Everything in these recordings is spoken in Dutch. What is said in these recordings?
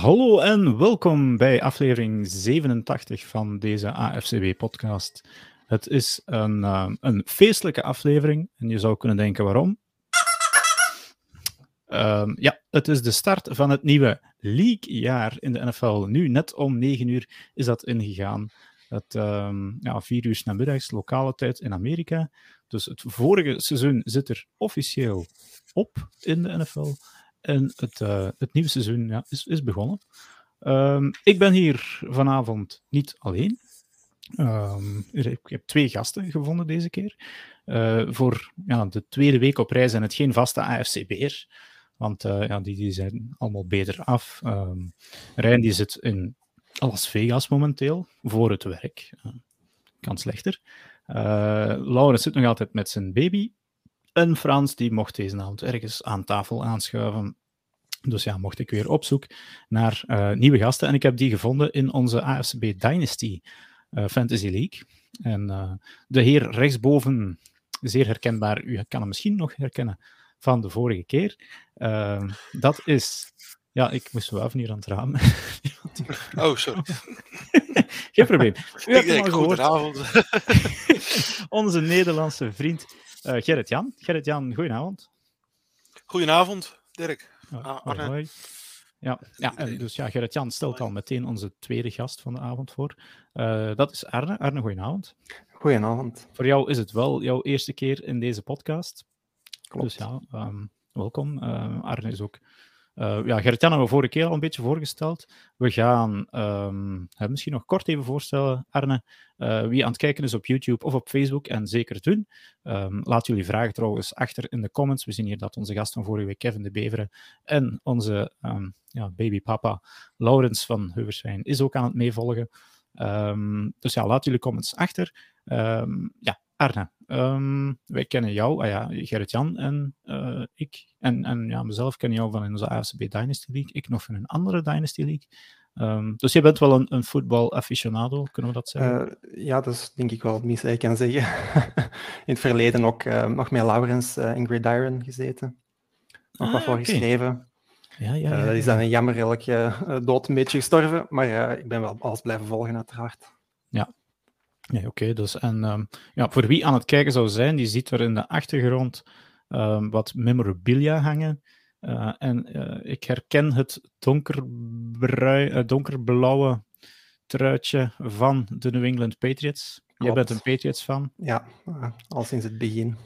Hallo en welkom bij aflevering 87 van deze AFCB-podcast. Het is een, uh, een feestelijke aflevering en je zou kunnen denken waarom. Uh, ja, het is de start van het nieuwe leaguejaar in de NFL. Nu, net om 9 uur, is dat ingegaan. Het, um, ja, 4 uur namiddags, lokale tijd in Amerika. Dus het vorige seizoen zit er officieel op in de NFL. En het, uh, het nieuwe seizoen ja, is, is begonnen. Um, ik ben hier vanavond niet alleen. Um, ik heb twee gasten gevonden deze keer. Uh, voor ja, de tweede week op rij zijn het geen vaste AFCB'ers. Want uh, ja, die, die zijn allemaal beter af. Um, Rijn die zit in Las Vegas momenteel voor het werk. kan slechter. Laurens zit nog altijd met zijn baby. En Frans die mocht deze avond ergens aan tafel aanschuiven. Dus ja, mocht ik weer op zoek naar uh, nieuwe gasten. En ik heb die gevonden in onze AFCB Dynasty uh, Fantasy League. En uh, de heer rechtsboven, zeer herkenbaar, u kan hem misschien nog herkennen van de vorige keer. dat is. Ja, ik moest wel even hier aan het raam. oh, sorry. Geen probleem. U hebt hem al gehoord. Onze Nederlandse vriend Gerrit-Jan. Gerrit-Jan, goedenavond. Goedenavond, Dirk. Ah, hoi, hoi. Ja, ja en dus ja, Gerrit-Jan stelt al meteen onze tweede gast van de avond voor. Uh, dat is Arne. Arne, goedenavond. Goedenavond. Voor jou is het wel jouw eerste keer in deze podcast. Klopt. Dus ja, um, welkom. Uh, Arne is ook uh, ja, Gerrit-Jan hebben we vorige keer al een beetje voorgesteld. We gaan um, misschien nog kort even voorstellen, Arne, uh, wie aan het kijken is op YouTube of op Facebook, en zeker doen. Um, laat jullie vragen trouwens achter in de comments. We zien hier dat onze gast van vorige week, Kevin de Beveren, en onze um, ja, babypapa Laurens van Heuverswijn is ook aan het meevolgen. dus ja, laat jullie comments achter. ja, Arne, um, wij kennen jou, ah ja, Gerrit-Jan en uh, ik, en, en ja, mezelf kennen jou van onze AFCB Dynasty League, ik nog van een andere Dynasty League. Um, dus je bent wel een, een voetbal-aficionado, kunnen we dat zeggen? Uh, ja, dat is denk ik wel het minste dat ik kan zeggen. In het verleden ook uh, nog met Laurens in Gridiron gezeten. Nog ah, wat voor okay. geschreven. Ja, ja, ja, dat is dan een jammer elke dood een beetje gestorven, maar ik ben wel alles blijven volgen uiteraard. Ja, ja, oké. Okay, dus, en um, ja, voor wie aan het kijken zou zijn, die ziet er in de achtergrond um, wat memorabilia hangen. Uh, en uh, ik herken het uh, donkerblauwe truitje van de New England Patriots. Klopt. Jij bent een Patriots fan? Ja, al sinds het begin.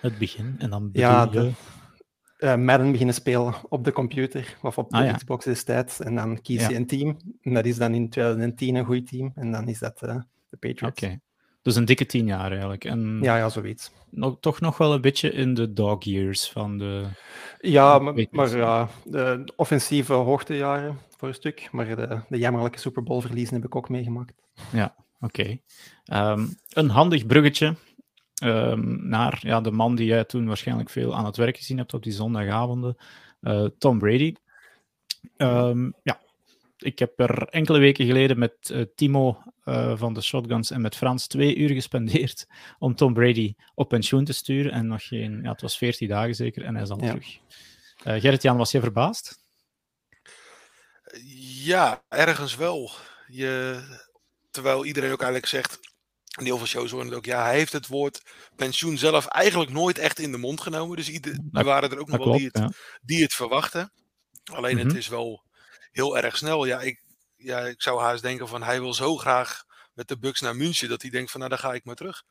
Het begin, en dan bedoel ja, je... Uh, Madden beginnen spelen op de computer, of op de ah, ja. Xbox destijds. En dan kies je een team. En dat is dan in 2010 een goed team. En dan is dat de Patriots. Oké. Okay. Dus een dikke tien jaar eigenlijk. En ja, ja, zoiets. Nog, toch nog wel een beetje in de dog years van de. Ja, maar, maar ja, de offensieve hoogtejaren voor een stuk. Maar de, de jammerlijke Super Bowl verliezen heb ik ook meegemaakt. Ja, oké. Okay. Um, een handig bruggetje um, naar ja, de man die jij toen waarschijnlijk veel aan het werk gezien hebt op die zondagavonden, uh, Tom Brady. Um, ja, ik heb er enkele weken geleden met uh, Timo uh, van de Shotguns en met Frans twee uur gespendeerd om Tom Brady op pensioen te sturen. En nog geen, ja, het was 14 dagen zeker, en hij is al ja. terug. Uh, Gerrit-Jan, was je verbaasd? Ja, ergens wel. Je, terwijl iedereen ook eigenlijk zegt, in heel veel shows horen het ook, ja, hij heeft het woord pensioen zelf eigenlijk nooit echt in de mond genomen. Dus ieder, er waren er ook nog wel die het, ja. die het verwachten. Alleen het is wel heel erg snel. Ja ik, ja, ik zou haast denken van hij wil zo graag met de Bucks naar München dat hij denkt van nou, dan ga ik maar terug.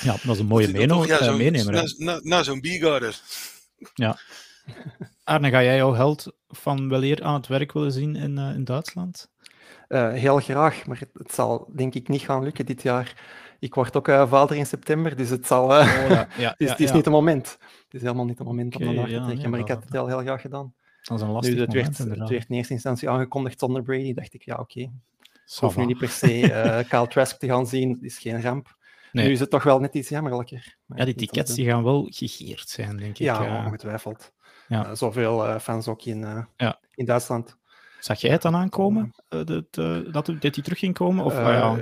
Ja, dat is een mooie meenemer. Ja, zo meenemer. Na, na, na zo'n Biergarder. Ja. Arne, ga jij jouw held van weleer aan het werk willen zien in, uh, in Duitsland? Uh, heel graag, maar het, het, zal denk ik niet gaan lukken dit jaar. Ik word ook uh, vader in september, dus het zal. Uh, oh, ja. Ja, het is, ja, het is niet het moment. Het is helemaal niet het moment okay, om naar te trekken, maar ik had het heel, heel graag gedaan. Dat is een lastig nu, moment, werd, het werd in eerste instantie aangekondigd zonder Brady. dacht ik, ja, oké. Okay. Hoef nu niet per se uh, Kyle Trask te gaan zien. Dat is geen ramp. Nee. Nu is het toch wel net iets jammerlijker. Ja, die tickets die gaan wel gegeerd zijn, denk ik. Ja, ongetwijfeld. Ja. Uh, zoveel uh, fans ook in, ja. in Duitsland. Zag jij het dan aankomen, uh, dat, dat, hij terug ging komen? Of, ja?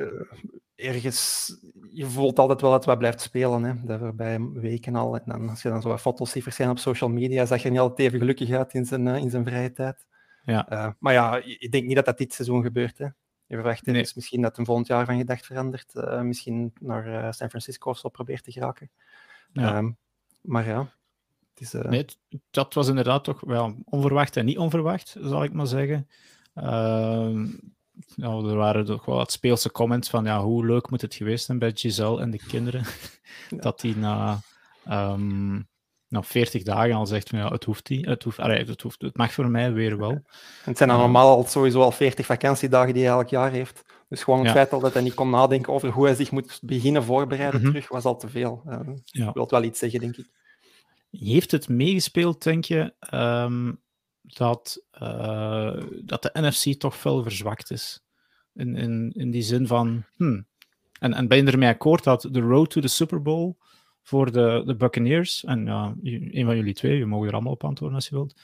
Ergens, je voelt altijd wel dat wat blijft spelen, hè, de voorbije weken al. En dan, als je dan zo wat foto's ziet verschijnen op social media, zag je niet altijd even gelukkig uit in zijn, in zijn vrije tijd. Ja. maar ja, ik denk niet dat dat dit seizoen gebeurt. Hè. Je verwacht nee. dus misschien dat een volgend jaar van gedacht verandert. misschien naar San Francisco of zo probeert te geraken. Ja. Ehm, maar ja, is, uh... nee, dat was inderdaad toch wel onverwacht en niet onverwacht, zal ik maar zeggen. Uh, nou, er waren toch wel wat speelse comments van ja, hoe leuk moet het geweest zijn bij Giselle en de kinderen. dat die na, um, na 40 dagen al zegt van ja, het hoeft niet. Het, hoeft, allee, het, hoeft, het mag voor mij weer wel. Het zijn dan normaal sowieso al 40 vakantiedagen die hij elk jaar heeft. Dus gewoon het feit dat hij niet kon nadenken over hoe hij zich moet beginnen voorbereiden mm terug, was al te veel. Uh, ja. Dat wil wel iets zeggen, denk ik. Heeft het meegespeeld, denk je, um, dat, uh, dat de NFC toch veel verzwakt is? In, in, in die zin van, hmm. en, en ben je ermee akkoord dat de road to the Super Bowl voor de, de Buccaneers, en een van jullie twee, je mag er allemaal op antwoorden als je wilt,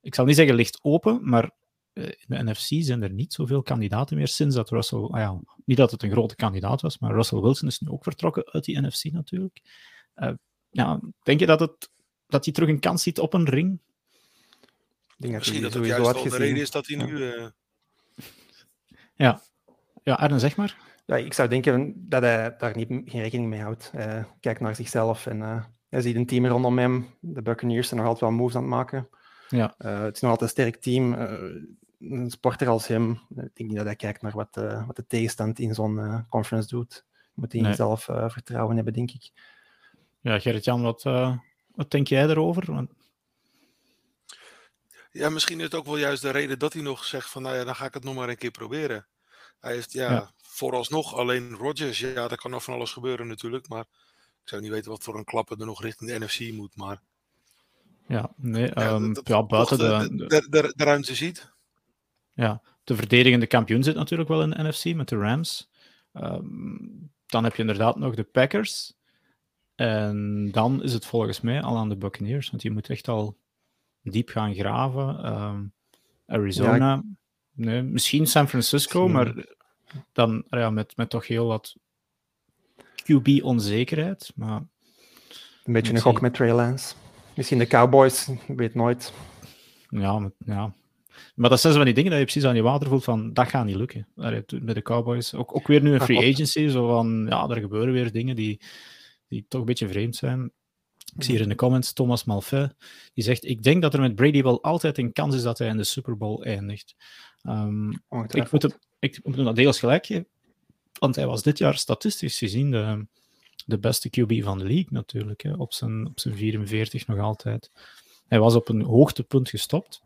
ik zal niet zeggen ligt open, maar uh, in de NFC zijn er niet zoveel kandidaten meer sinds dat Russell, ah ja, niet dat het een grote kandidaat was, maar Russell Wilson is nu ook vertrokken uit die NFC natuurlijk. Uh, ja, denk je dat het dat hij terug een kans ziet op een ring? denk Misschien dat het juist wel de reden is dat hij nu... Uh... Ja. ja, Arne, zeg maar. Ja, ik zou denken dat hij daar niet, geen rekening mee houdt. Uh, kijkt naar zichzelf en uh, hij ziet een team rondom hem. De Buccaneers zijn nog altijd wel moves aan het maken. Ja. het is nog altijd een sterk team. een sporter als hem, ik denk niet dat hij kijkt naar wat, wat de tegenstand in zo'n conference doet. Moet hij nee. zelf vertrouwen hebben, denk ik. Ja, Gerrit-Jan, wat, wat denk jij? Want... Ja, misschien is het ook wel juist de reden dat hij nog zegt van, nou ja, dan ga ik het nog maar een keer proberen. Hij heeft, ja, vooralsnog alleen Rodgers. Ja, daar kan nog van alles gebeuren natuurlijk, maar ik zou niet weten wat voor een klappen er nog richting de NFC moet, maar... Ja, nee, ja, um, ja buiten de de, de, de, de, ruimte ziet. Ja, de verdedigende kampioen zit natuurlijk wel in de NFC met de Rams. Um, dan heb je inderdaad nog de Packers. En dan is het volgens mij al aan de Buccaneers, want je moet echt al diep gaan graven. Ehm, Arizona, nee, misschien San Francisco, maar dan ja, met, met toch heel wat QB-onzekerheid. Maar een beetje een gok met Trey Lance. Misschien de Cowboys, weet nooit. Ja, met, ja. Maar dat zijn zo van die dingen dat je precies aan je water voelt van, dat gaat niet lukken. Met de Cowboys. Ook, ook weer nu een free agency, zo van, ja, er gebeuren weer dingen die die toch een beetje vreemd zijn. Ik zie hier in de comments Thomas Malfait, die zegt: Ik denk dat er met Brady wel altijd een kans is dat hij in de Super Bowl eindigt. Um, ik, moet hem, ik moet hem dat deels gelijk geven, want hij was dit jaar statistisch gezien de, de beste QB van de league natuurlijk. Hè, op, zijn, op zijn 44 nog altijd. Hij was op een hoogtepunt gestopt.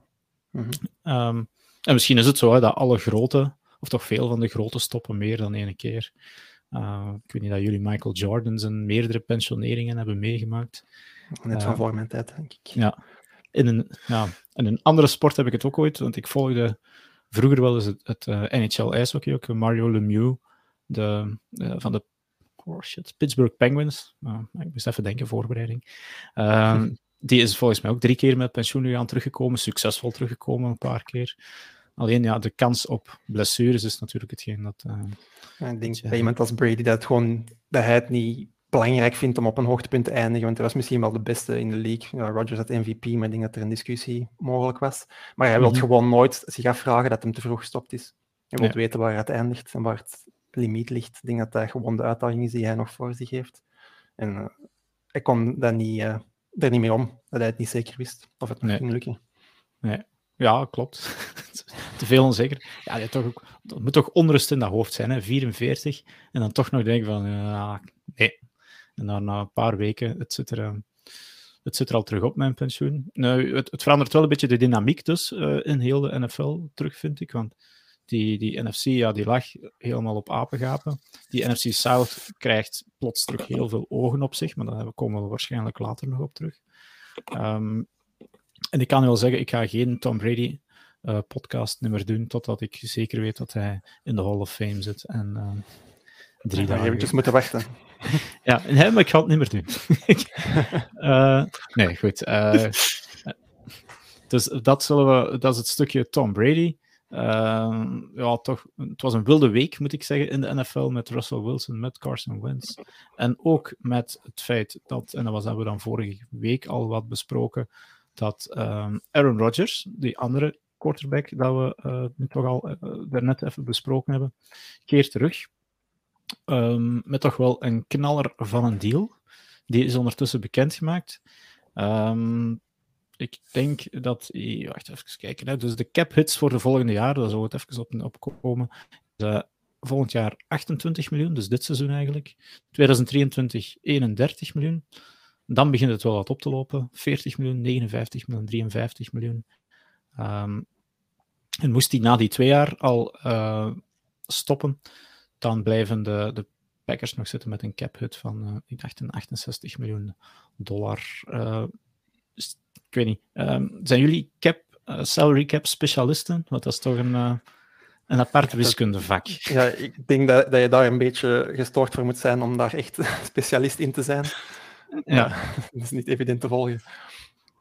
Mm -hmm. en misschien is het zo hè, dat alle grote, of toch veel van de grote stoppen meer dan één keer. Uh, ik weet niet dat jullie Michael Jordans en meerdere pensioneringen hebben meegemaakt. Net van uh, voor mijn tijd, denk ik. Ja. In een, ja, in een andere sport heb ik het ook ooit, want ik volgde vroeger wel eens het, het uh, NHL ijshockey ook, Mario Lemieux, de, van de oh shit, Pittsburgh Penguins. ik moest even denken, voorbereiding. Ehm, die is volgens mij ook drie keer met pensioen gaan teruggekomen, succesvol teruggekomen een paar keer. Alleen ja, de kans op blessures is natuurlijk hetgeen dat. Uh, ik denk bij iemand als Brady dat, gewoon, dat hij het niet belangrijk vindt om op een hoogtepunt te eindigen, want hij was misschien wel de beste in de league. Ja, Rodgers had MVP, maar ik denk dat er een discussie mogelijk was. Maar hij wil mm gewoon nooit zich afvragen dat hem te vroeg gestopt is. Hij wil weten waar het eindigt en waar het limiet ligt. Ik denk dat dat gewoon de uitdaging is die hij nog voor zich heeft. En uh, hij kon dat niet, uh, er niet mee om, dat hij het niet zeker wist of het nog ging lukken. Nee, ja, klopt. Te veel onzeker. Ja, je toch ook, dat moet toch onrust in dat hoofd zijn, hè? 44. En dan toch nog denken van, nee. En dan na een paar weken, het zit er, eh, het zit er al terug op, mijn pensioen. Nou, het, het verandert wel een beetje de dynamiek dus uh, in heel de NFL terug, vind ik. Want die, die NFC, ja, die lag helemaal op apengapen. Die NFC South krijgt plots terug heel veel ogen op zich, maar daar komen we waarschijnlijk later nog op terug. Um, en ik kan wel zeggen, ik ga geen Tom Brady uh, podcast nummer doen, totdat ik zeker weet dat hij in de Hall of Fame zit. En uh, drie dagen. Eventjes moeten wachten. ja, nee, maar ik ga het niet meer doen. uh, nee, goed. dus dat, zullen we, dat is het stukje Tom Brady. Ja, toch, het was een wilde week, moet ik zeggen, in de NFL met Russell Wilson, met Carson Wentz. En ook met het feit dat, en dat was, hebben we dan vorige week al wat besproken, dat ehm, Aaron Rodgers, die andere quarterback dat we uh, nu toch al uh, daarnet even besproken hebben, keert terug. Um, met toch wel een knaller van een deal. Die is ondertussen bekendgemaakt. Um, ik denk dat. Wacht even kijken. Hè. Dus de cap hits voor de volgende jaar, daar zou het even op, opkomen. Uh, volgend jaar 28 miljoen, dus dit seizoen eigenlijk. 2023 31 miljoen. Dan begint het wel wat op te lopen. 40 miljoen, 59 miljoen, 53 miljoen. Um, en moest hij na die twee jaar al uh, stoppen, dan blijven de, de Packers nog zitten met een cap hit van, uh, ik dacht, een 68 miljoen dollar. Uh, ik weet niet. Um, zijn jullie cap, salary cap specialisten? Want dat is toch een, een apart wiskundevak. Ja, ik denk dat, dat je daar een beetje gestoord voor moet zijn om daar echt specialist in te zijn. Ja. dat is niet evident te volgen.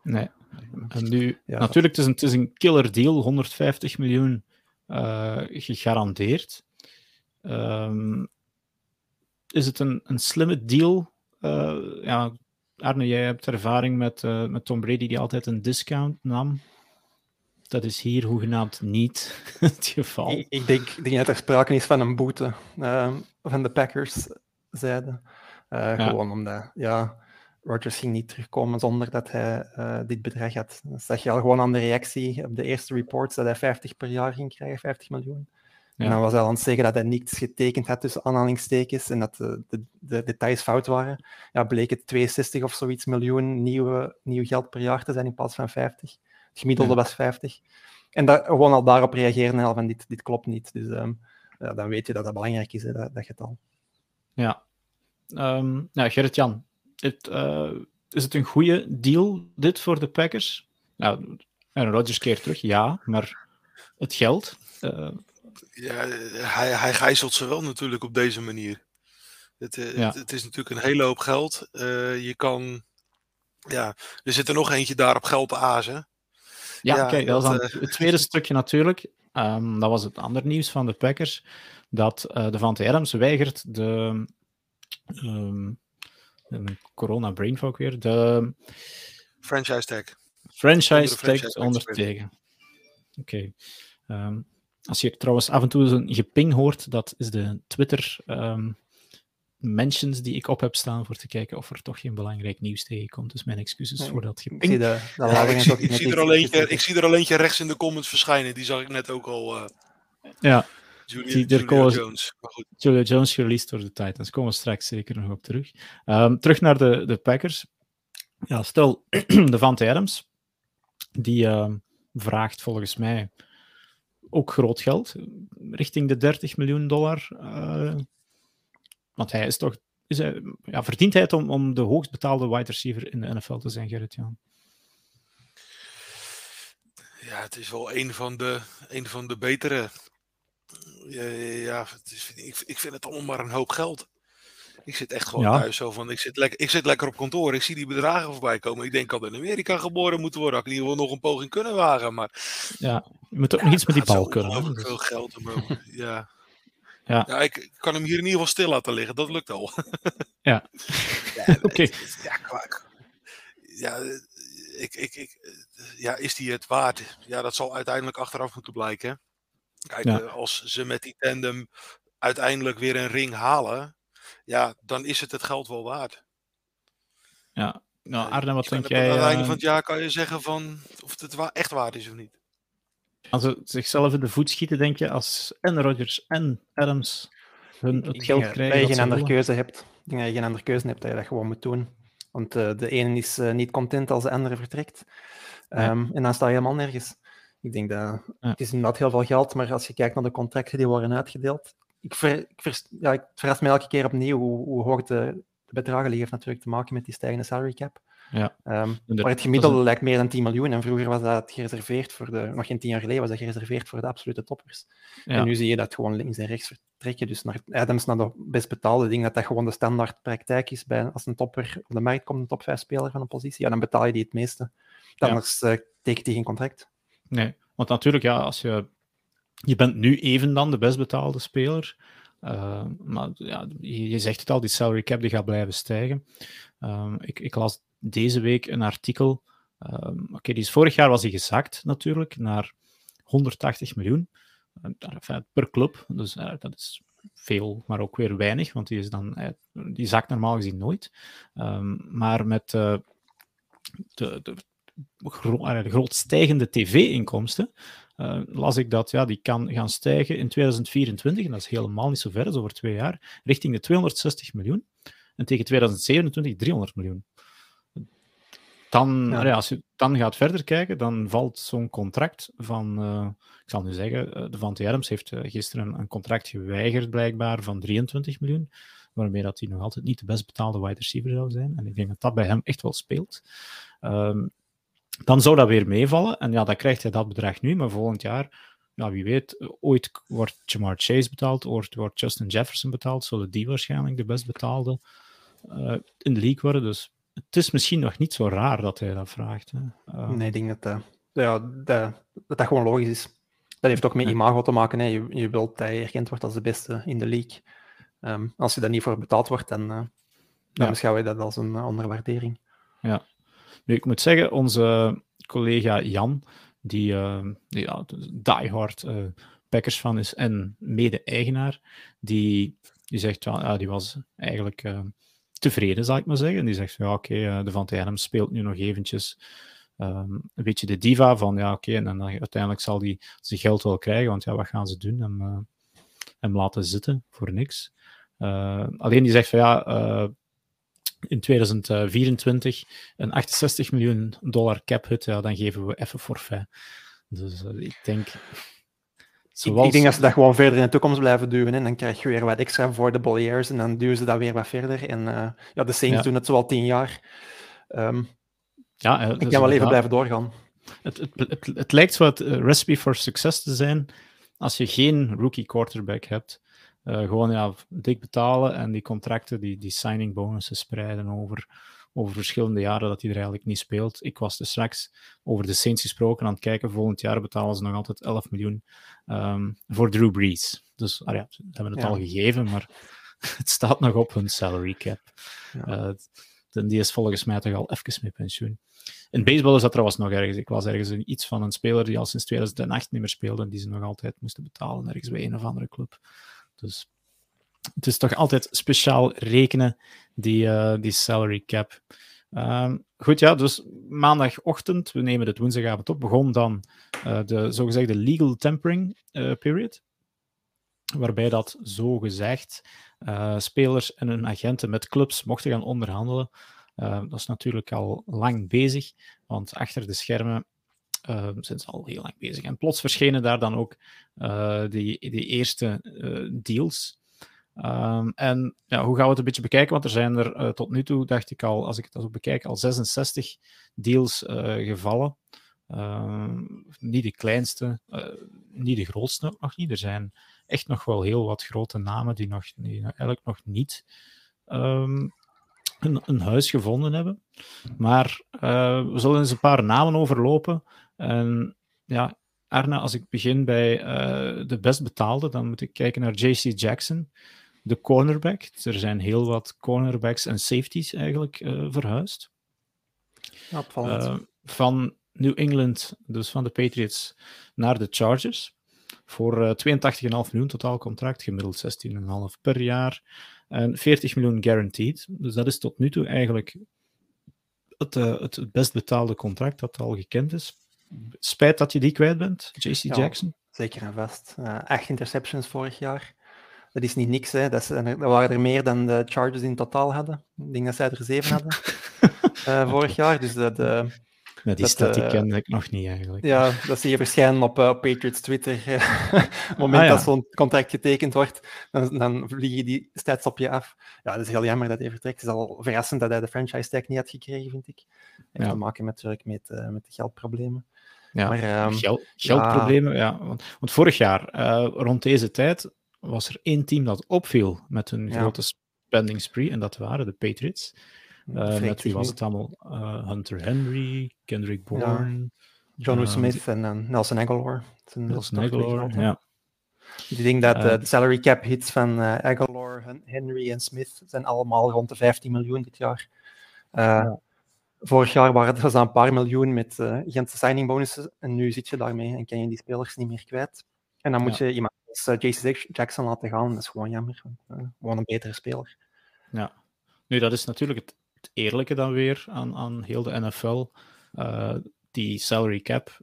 Nee. En nu, ja. natuurlijk, het is, een, het is een killer deal, 150 miljoen uh, gegarandeerd. Um, is het een, een slimme deal? Uh, ja, Arne, jij hebt ervaring met, uh, met Tom Brady die altijd een discount nam. Dat is hier hoegenaamd niet het geval. Ik, ik denk, denk dat er sprake is van een boete van de Packers zijde. Ja. Gewoon omdat, ja, Rodgers ging niet terugkomen zonder dat hij uh, dit bedrag had. Dat zag je al gewoon aan de reactie op de eerste reports dat hij 50 per jaar ging krijgen, 50 miljoen. Ja. En dan was hij aan het zeggen dat hij niets getekend had tussen aanhalingstekens en dat de, de, de, details fout waren. Ja, bleek het 62 of zoiets miljoen nieuwe, nieuw geld per jaar te zijn in plaats van 50. Het gemiddelde ja. was 50. En dat, gewoon al daarop reageren al van dit, dit klopt niet. Dus um, ja, dan weet je dat dat belangrijk is, hè, dat, dat getal. Ja. Um, ja, Gerrit-Jan, uh, is het een goede deal, dit, voor de Packers? Nou, Aaron Rodgers keert terug, ja, maar het geld... Uh... Ja, hij, hij gijzelt ze wel natuurlijk op deze manier. Het, ja. het, het, is natuurlijk een hele hoop geld. je kan... Ja, er zit er nog eentje daar op geld te azen. Ja, ja kijk, dat, dat is dan het tweede stukje natuurlijk. Um, dat was het andere nieuws van de Packers. Dat uh, de Van Adams weigert de... Um, een corona brain fog weer. De franchise tag. Franchise tag onderteken. Oké. Okay. Um, als je trouwens af en toe een geping hoort, dat is de Twitter um, mentions die ik op heb staan voor te kijken of er toch geen belangrijk nieuws tegenkomt. Dus mijn excuses voor dat geping. Ik zie, de, de ja, ik, zie, ik, zie er al eentje, ik zie er al eentje rechts in de comments verschijnen. Die zag ik net ook al. Uh... Ja. Julia, Julia Jones. Julia Jones gereleased door de Titans. Komen we straks zeker nog op terug. Um, terug naar de, de Packers. Ja, stel, de Van Adams, die uh, vraagt volgens mij ook groot geld, richting de 30 miljoen dollar. Uh, want hij is toch, is hij, ja, verdient hij het om, om de hoogst betaalde wide receiver in de NFL te zijn, Gerrit Jan? Ja, het is wel een van de, een van de betere ja, ja het is, ik, ik vind het allemaal maar een hoop geld. Ik zit echt gewoon ja. thuis zo van, ik zit, lekker, ik zit lekker op kantoor, ik zie die bedragen voorbij komen. Ik denk dat in Amerika geboren moeten worden. Ik in ieder geval nog een poging kunnen wagen, maar... Ja, je moet ook nog iets met die bal kunnen. Dus. veel geld ja. Ja. ja ik, kan hem hier in ieder geval stil laten liggen, dat lukt al. ja, ja oké. Okay. Ja, ja, ik, ik, ik, ja, is die het waard? Ja, dat zal uiteindelijk achteraf moeten blijken. Kijk, ja. Eh, als ze met die tandem uiteindelijk weer een ring halen, ja, dan is het het geld wel waard. Ja, nou eh, Arne, wat denk jij? Aan het einde eh, van het jaar kan je zeggen van of het echt waard is of niet. Als ze zichzelf in de voet schieten, denk je, als en Rodgers en Adams hun het geld krijgen. Dat je geen andere keuze hebt. Ik denk dat je geen andere keuze hebt, dat je dat gewoon moet doen. Want uh, de ene is uh, niet content als de andere vertrekt. Um, ja. En dan sta je helemaal nergens. Ik denk dat ja. het is inderdaad heel veel geld, maar als je kijkt naar de contracten die worden uitgedeeld, ik, ver, ik, ver, ja, ik verras me elke keer opnieuw hoe, hoe hoog de, de bedragen liggen. heeft natuurlijk te maken met die stijgende salary cap. Ja. Um, maar het gemiddelde een... lijkt meer dan 10 miljoen. En vroeger was dat gereserveerd voor de, nog geen tien jaar geleden, was dat gereserveerd voor de absolute toppers. Ja. En nu zie je dat gewoon links en rechts vertrekken. Dus naar Adams naar de best betaalde. ding dat dat gewoon de standaard praktijk is. Bij, als een topper op de markt komt, een top 5 speler van een positie, ja, dan betaal je die het meeste. Dan anders uh, tekent hij geen contract. Nee, want natuurlijk, ja, als je je bent nu even dan de best betaalde speler. Uh, maar ja, je, zegt het al, die salary cap die gaat blijven stijgen. Uh, ik, ik, las deze week een artikel. Uh, Oké, die is vorig jaar was hij gezakt natuurlijk naar 180 miljoen per club. Dus dat is veel, maar ook weer weinig, want die, is dan, die zakt normaal gezien nooit. Um, maar met de, de, de groot stijgende tv-inkomsten uh, las ik dat ja, die kan gaan stijgen in 2024, en dat is helemaal niet zo ver, dat is over twee jaar, richting de 260 miljoen. En tegen 2027 300 miljoen. Dan, ja. als je dan gaat verder kijken, dan valt zo'n contract van, uh, ik zal nu zeggen, uh, de Van Adams heeft uh, gisteren een contract geweigerd blijkbaar van 23 miljoen, waarmee dat hij nog altijd niet de best betaalde wide receiver zou zijn. En ik denk dat dat bij hem echt wel speelt. Um, dan zou dat weer meevallen. En ja, dan krijgt hij dat bedrag nu, maar volgend jaar, ja, wie weet, ooit wordt Jamar Chase betaald, ooit wordt Justin Jefferson betaald, zullen die waarschijnlijk de best betaalde uh, in de league worden. Dus het is misschien nog niet zo raar dat hij dat vraagt. Hè. Uh, nee, ik denk dat, uh, ja, dat, dat, dat gewoon logisch is. Dat heeft ook met imago te maken. Hè. Je, je wilt dat hij erkend wordt als de beste in de league. Um, als je daar niet voor betaald wordt, dan, dan ja. beschouw je dat als een onderwaardering. Ja, nu, ik moet zeggen, onze collega Jan, die, uh, die ja, diehard uh, Packers fan is en mede-eigenaar, die, die zegt, ja, die was eigenlijk uh, tevreden, zal ik maar zeggen. Die zegt, ja, oké, okay, de Van Adem speelt nu nog eventjes um, een beetje de diva van, ja, oké, en dan uiteindelijk zal hij zijn geld wel krijgen, want ja, wat gaan ze doen? Hem, hem laten zitten voor niks. alleen die zegt van, ja, in 2024 een 68 miljoen dollar cap hut, ja, dan geven we even forfait. Dus uh, ik denk. Zoals... Ik, denk dat ze dat gewoon verder in de toekomst blijven duwen. En dan krijg je weer wat extra voor de Bolliers en dan duwen ze dat weer wat verder. En uh, ja, de Saints ja. doen het zo al tien jaar. Um, ja, uh, ik kan wel even blijven doorgaan. Het, het, het, het lijkt zo het recipe for success te zijn als je geen rookie quarterback hebt. Uh, gewoon ja, dik betalen en die contracten, die, die signing bonussen spreiden over, over verschillende jaren dat hij er eigenlijk niet speelt. Ik was dus straks over de Saints gesproken aan het kijken. Volgend jaar betalen ze nog altijd 11 miljoen um, voor Drew Brees. Dus ah ja, ze hebben het ja. al gegeven, maar het staat nog op hun salary cap. Ja. Uh, die is volgens mij toch al even met pensioen. In baseball is dat trouwens nog ergens. Ik was ergens iets van een speler die al sinds 2008 niet meer speelde en die ze nog altijd moesten betalen ergens bij een of andere club. Dus het is toch altijd speciaal rekenen, die, uh, die salary cap. Um, goed, ja, dus maandagochtend, we nemen het woensdagavond op, begon dan uh, de zogezegde legal tampering uh, period. Waarbij dat zogezegd spelers en hun agenten met clubs mochten gaan onderhandelen. dat is natuurlijk al lang bezig, want achter de schermen uh, zijn ze al heel lang bezig. En plots verschenen daar dan ook uh, die, die eerste uh, deals. Um, en ja, hoe gaan we het een beetje bekijken? Want er zijn er tot nu toe, dacht ik al, als ik het zo bekijk, al 66 deals gevallen. Ehm, niet de kleinste, niet de grootste nog niet. Er zijn echt nog wel heel wat grote namen die, nog, eigenlijk nog niet um, een, huis gevonden hebben. Maar we zullen eens een paar namen overlopen en ja, Arne, als ik begin bij uh, de best betaalde, dan moet ik kijken naar JC Jackson, de cornerback. Er zijn heel wat cornerbacks en safeties eigenlijk uh, verhuisd. Uh, van New England, dus van de Patriots, naar de Chargers. Voor 82,5 miljoen totaal contract, gemiddeld 16,5 per jaar. En 40 miljoen guaranteed. Dus dat is tot nu toe eigenlijk het, het best betaalde contract dat al gekend is. Spijt dat je die kwijt bent, JC Jackson. Zeker en vast. Uh, acht interceptions vorig jaar. Dat is niet niks. Hè. Dat, is, dat, waren er meer dan de Chargers in totaal hadden. Ik denk dat zij er zeven hadden uh, vorig jaar. Dus dat, uh, ja, die uh, kende ik nog niet eigenlijk. Ja, dat zie je verschijnen op, op Patriots Twitter. op het moment ah, ja. dat zo'n contract getekend wordt, dan, dan vliegen die stats op je af. Ja, dat is heel jammer dat hij vertrekt. Het is al verrassend dat hij de franchise tag niet had gekregen, vind ik. Heeft ja. te maken met, met, met de geldproblemen. Ja, maar, um, Geld, geldproblemen. Ja. ja. Want, want, vorig jaar, uh, rond deze tijd, was er één team dat opviel met een ja. grote spending spree, en dat waren de Patriots. Uh, met wie was het allemaal? Uh, Hunter Henry, Kendrick Bourne. John Smith en Nelson Aguilar. Nelson Aguilar, ja. Ik denk dat de salary cap hits van Aguilar, Henry en Smith zijn allemaal rond de 15 miljoen dit jaar. Uh, Vorig jaar waren het een paar miljoen met uh, Gentse signing bonussen en nu zit je daarmee en kan je die spelers niet meer kwijt. En dan moet je iemand als uh, JC Jackson laten gaan. Dat is gewoon jammer. Uh, gewoon een betere speler. Ja, nu dat is natuurlijk het, het eerlijke dan weer aan, aan heel de NFL. die salary cap,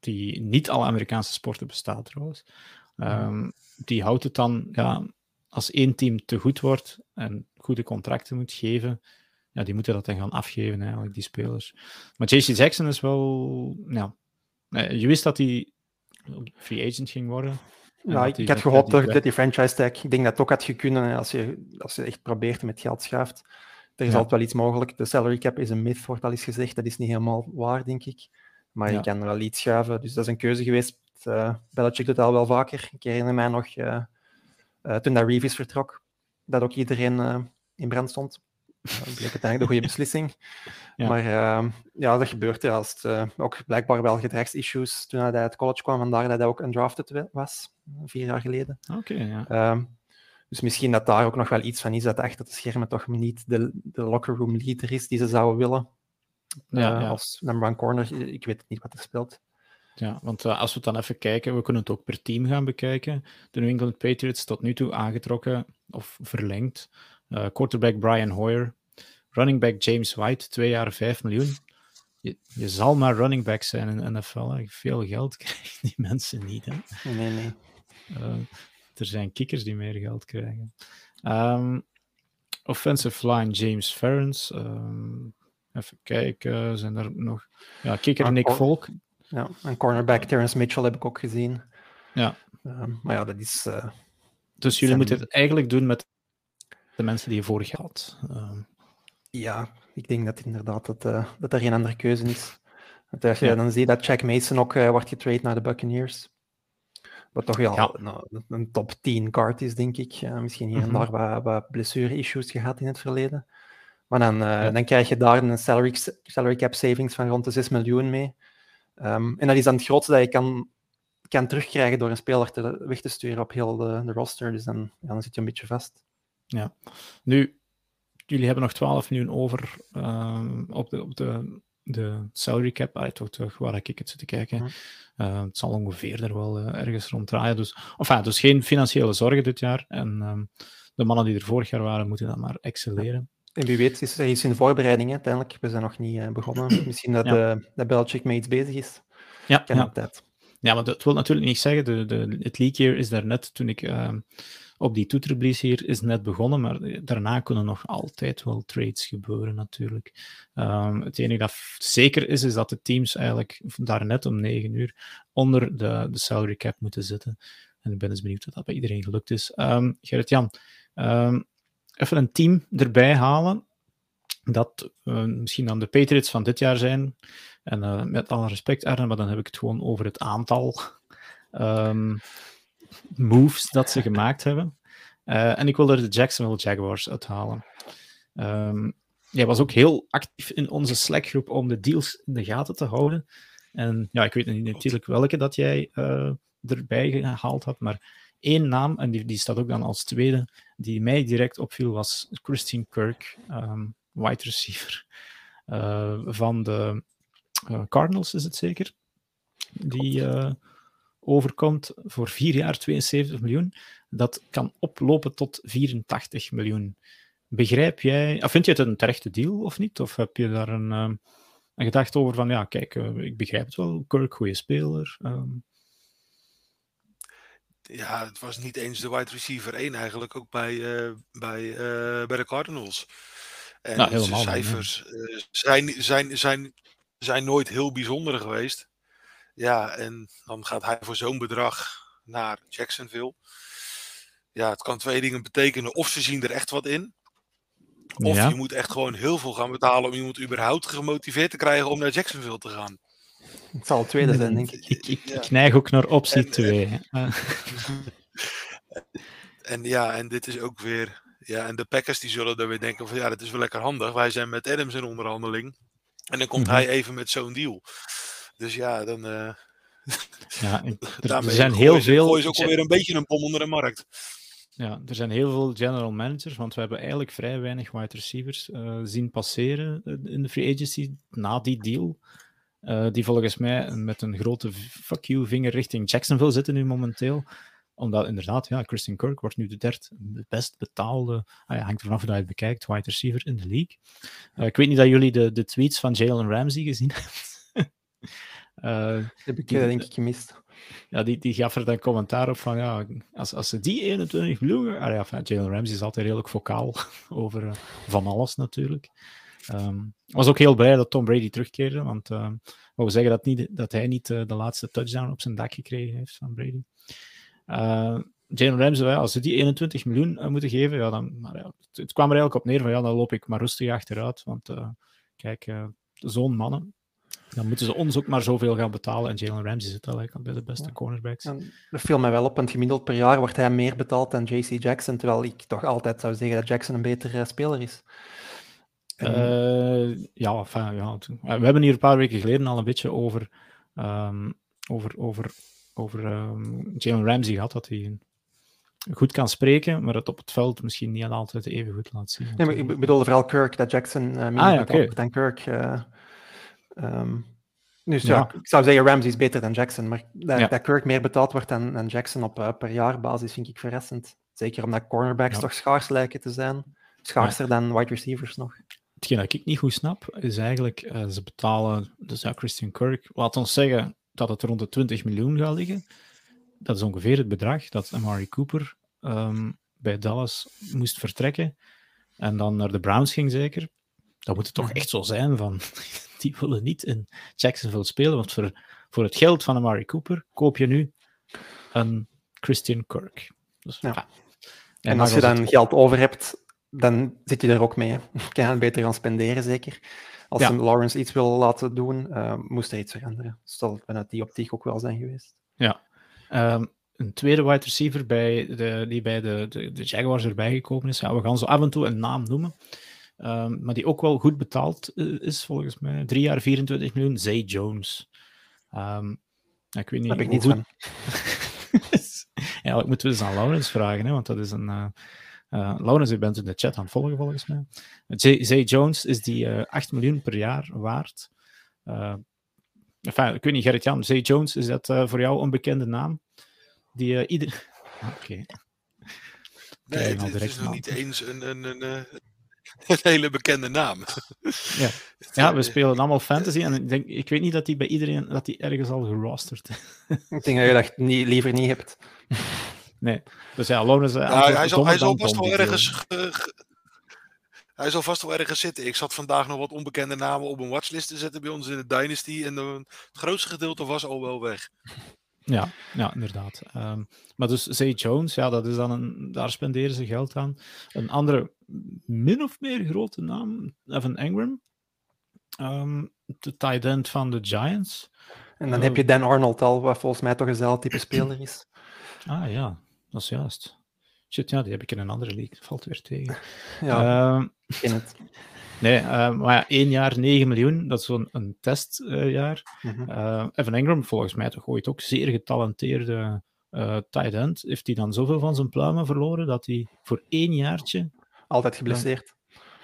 die niet alle Amerikaanse sporten bestaat trouwens. Um, die houdt het dan, ja, als één team te goed wordt en goede contracten moet geven, ja, die moeten dat dan gaan afgeven, eigenlijk, die spelers. Maar JC Jackson is wel, ja, je wist dat hij free agent ging worden. Ja, ik, had gehoopt dat die, die franchise tag, ik denk dat het ook had kunnen als je, als je echt probeert met geld schuift. Er is altijd wel iets mogelijk. De salary cap is een myth, wordt al eens gezegd. Dat is niet helemaal waar, denk ik. Maar je kan er wel iets schuiven. Dus dat is een keuze geweest. Uh, Belichick doet dat al wel vaker. Ik herinner mij nog, uh, uh, toen dat Reeves vertrok, dat ook iedereen in brand stond. Dat bleek uiteindelijk de goede beslissing. Maar uh, ja, dat gebeurt ja, als het, uh, ook blijkbaar wel gedragsissues toen hij uit college kwam. Vandaar dat hij ook undrafted was, vier jaar geleden. Oké, ja. Uh, dus misschien dat daar ook nog wel iets van is, dat achter de schermen toch niet de, de locker room leader is die ze zouden willen. Ja, eh, ja. Als number one corner, ik weet niet wat er speelt. Ja, want uh, als we het dan even kijken, we kunnen het ook per team gaan bekijken. De New England Patriots tot nu toe aangetrokken of verlengd uh, quarterback Brian Hoyer. Running back James White, twee jaar 5 miljoen. Je, je, zal maar running back zijn in de NFL. Hè. Veel geld krijgen die mensen niet. Hè. Nee, nee. Uh, er zijn kikkers die meer geld krijgen. Um, offensive line James Ferens. Um, even kijken, zijn er nog... Ja, kikker Nick Volk. Ja, en cornerback Terrence Mitchell heb ik ook gezien. Ja. Um, maar ja, dat is... Uh, dus jullie moeten het eigenlijk doen met de mensen die je vorig had. Ehm, ja, ik denk dat inderdaad dat, uh, dat er geen andere keuze is. Je ja. dan ziet dat Jack Mason ook uh, wordt getraind naar de Buccaneers. Wat toch wel ja. nou, een top 10 card is, denk ik. Misschien hier en daar wat, wat blessure-issues gehad in het verleden. Maar dan, ja. dan krijg je daar een salary, salary cap savings van rond de 6 miljoen mee. Um, en dat is dan het grootste dat je kan, kan terugkrijgen door een speler te, weg te sturen op heel de, de roster. Dus dan, ja, dan zit je een beetje vast. Ja, nu, jullie hebben nog 12 miljoen over uh, op, de, op de, de salary cap. Ah, toch, toch, waar ik het zit te kijken. Uh, het zal ongeveer er wel uh, ergens rond draaien. Dus, enfin, dus geen financiële zorgen dit jaar. En ehm, de mannen die er vorig jaar waren, moeten dan maar excelleren. En wie weet is er iets in de voorbereiding, uiteindelijk. We zijn nog niet uh, begonnen. Misschien dat, ja. de, dat Belichick mee iets bezig is. Ja, kan ja. altijd. Ja, maar dat wil natuurlijk niet zeggen. De, de, het leak year is daar net toen ik ehm, op die toeterblies hier is net begonnen, maar daarna kunnen nog altijd wel trades gebeuren natuurlijk. Um, het enige dat zeker is, is dat de teams eigenlijk daar net om 9 uur onder de, de salary cap moeten zitten. En ik ben eens benieuwd of dat bij iedereen gelukt is. Um, Gerrit-Jan, um, even een team erbij halen dat uh, misschien dan de Patriots van dit jaar zijn. En uh, met alle respect, Arne, maar dan heb ik het gewoon over het aantal. Moves dat ze gemaakt hebben. Uh, en ik wil er de Jacksonville Jaguars uithalen. Um, jij was ook heel actief in onze Slack-groep om de deals in de gaten te houden. En ja, ik weet niet natuurlijk welke dat jij uh, erbij gehaald had, maar één naam, en die, die staat ook dan als tweede, die mij direct opviel, was Christine Kirk, um, wide receiver uh, van de Cardinals, is het zeker? Die overkomt voor vier jaar 72 miljoen, dat kan oplopen tot 84 miljoen. Begrijp jij, of vind je het een terechte deal of niet? Of heb je daar een, uh, een gedachte over van, ja, kijk, uh, ik begrijp het wel, Kirk, goede speler. Um... Ja, het was niet eens de wide receiver 1 eigenlijk, ook bij, uh, bij, bij de Cardinals. En nou, de cijfers zijn, zijn, zijn, zijn nooit heel bijzonder geweest. Ja, en dan gaat hij voor zo'n bedrag naar Jacksonville. Ja, het kan twee dingen betekenen. Of ze zien er echt wat in. Of je moet echt gewoon heel veel gaan betalen om iemand überhaupt gemotiveerd te krijgen om naar Jacksonville te gaan. Het zal het tweede zijn, denk ik. Ik, ik, ik neig ook naar optie 2. En, en, ja, en dit is ook weer. Ja, en de Packers die zullen er weer denken van ja, dat is wel lekker handig. Wij zijn met Adams in onderhandeling. En dan komt mm -hmm. hij even met zo'n deal. Dus ja, dan uh, Ja, er, zijn heel veel. Gooi is ook alweer een beetje een bom onder de markt. Ja, er zijn heel veel general managers, want we hebben eigenlijk vrij weinig wide receivers uh, zien passeren in de free agency na die deal. Uh, die volgens mij met een grote fuck you vinger richting Jacksonville zitten nu momenteel omdat inderdaad, ja, Christian Kirk wordt nu de derde best betaalde, ah ja, hangt vanaf hoe je het bekijkt, wide receiver in de league. Uh, ik weet niet dat jullie de, de tweets van Jalen Ramsey gezien hebben. Uh, heb ik die, denk ik gemist. Ja, die, die gaf er dan commentaar op van, ja, als, als ze die 21 miljoen... Ah ja, Jalen Ramsey is altijd redelijk vocaal over uh, van alles natuurlijk. Um, was ook heel blij dat Tom Brady terugkeerde, want uh, we zeggen dat, niet, dat hij niet uh, de laatste touchdown op zijn dak gekregen heeft van Brady. Uh, Jalen Ramsey, als ze die 21 miljoen moeten geven, ja, dan, maar ja, het, het, kwam er eigenlijk op neer van ja, dan loop ik maar rustig achteruit. Want kijk, zo'n mannen, dan moeten ze ons ook maar zoveel gaan betalen. En Jalen Ramsey zit eigenlijk bij de beste ja. cornerbacks. En dat viel mij wel op, want gemiddeld per jaar wordt hij meer betaald dan JC Jackson, terwijl ik toch altijd zou zeggen dat Jackson een betere speler is. En... ja, enfin, ja, we hebben hier een paar weken geleden al een beetje over, um, over, over over um, Jalen Ramsey gehad, dat hij goed kan spreken, maar het op het veld misschien niet altijd even goed laat zien. Nee, maar ik bedoelde vooral Kirk, dat Jackson uh, minder ah, ja, okay. dan Kirk. Uh, um, dus ja. ja. ik zou zeggen Ramsey is beter dan Jackson, maar dat, ja. dat Kirk meer betaald wordt dan, dan Jackson op uh, per jaar basis vind ik verrassend. Zeker omdat cornerbacks toch schaars lijken te zijn. Schaarser dan wide receivers nog. Hetgeen dat ik niet goed snap, is eigenlijk, ze betalen, dus ja, Christian Kirk, laat ons zeggen, dat het rond de 20 miljoen gaat liggen. Dat is ongeveer het bedrag dat Amari Cooper um, bij Dallas moest vertrekken. En dan naar de Browns ging zeker. Dat moet het toch echt zo zijn van... Die willen niet in Jacksonville spelen, want voor, voor het geld van Amari Cooper koop je nu een Christian Kirk. Dus, ja. En, en als je dan geld over hebt, dan zit je er ook mee. Kan je het beter gaan spenderen, zeker. Als ja. Lawrence iets wil laten doen, uh, moest er iets veranderen. Dus dat zal vanuit die optiek ook wel zijn geweest. Ja. Um, een tweede wide receiver bij de, die bij de, de, de, Jaguars erbij gekomen is. Ja, we gaan zo af en toe een naam noemen. Um, maar die ook wel goed betaald uh, is, volgens mij. Drie jaar 24 miljoen. Zay Jones. Um, ik weet niet. Heb ik niet goed... Eigenlijk moeten we eens aan Lawrence vragen, hè, want dat is een. Uh, uh, Laurens, u bent in de chat aan het volgen volgens mij. Zay Jones is die uh, eh, 8 miljoen per jaar waard. Uh, enfin, ik weet niet, Gerrit-Jan, Zay Jones, is dat voor jou een bekende naam? Die ieder... Oké. Okay. Nee, het, het is nog niet eens een, een, een, een, hele bekende naam. ja. ja, we spelen allemaal fantasy en ik, denk, ik weet niet dat die bij iedereen dat die ergens al gerosterd Ik denk dat je dat niet, liever niet hebt. Nee. Dus ja, Lawrence... Ja, hij, zal, hij zal vast wel ergens... hij zal vast wel ergens zitten. Ik zat vandaag nog wat onbekende namen op een watchlist te zetten bij ons in de Dynasty. En de, het grootste gedeelte was al wel weg. Ja, ja inderdaad. Um, maar dus Zay Jones, ja, dat is dan een, daar spenderen ze geld aan. Een andere, min of meer grote naam, Evan Engram. Um, de tight end van de Giants. En dan heb je Dan Arnold al, wat volgens mij toch eenzelfde type speler is. Ah ja, dat is juist. Shit, ja, die heb ik in een andere league. valt weer tegen. Ja, uh, het. Nee, uh, maar ja, één jaar 9 miljoen, dat is zo'n een testjaar. Uh, mm -hmm. Evan Ingram, volgens mij toch ooit ook zeer getalenteerde tight end. Heeft hij dan zoveel van zijn pluimen verloren dat hij voor één jaartje... Altijd geblesseerd.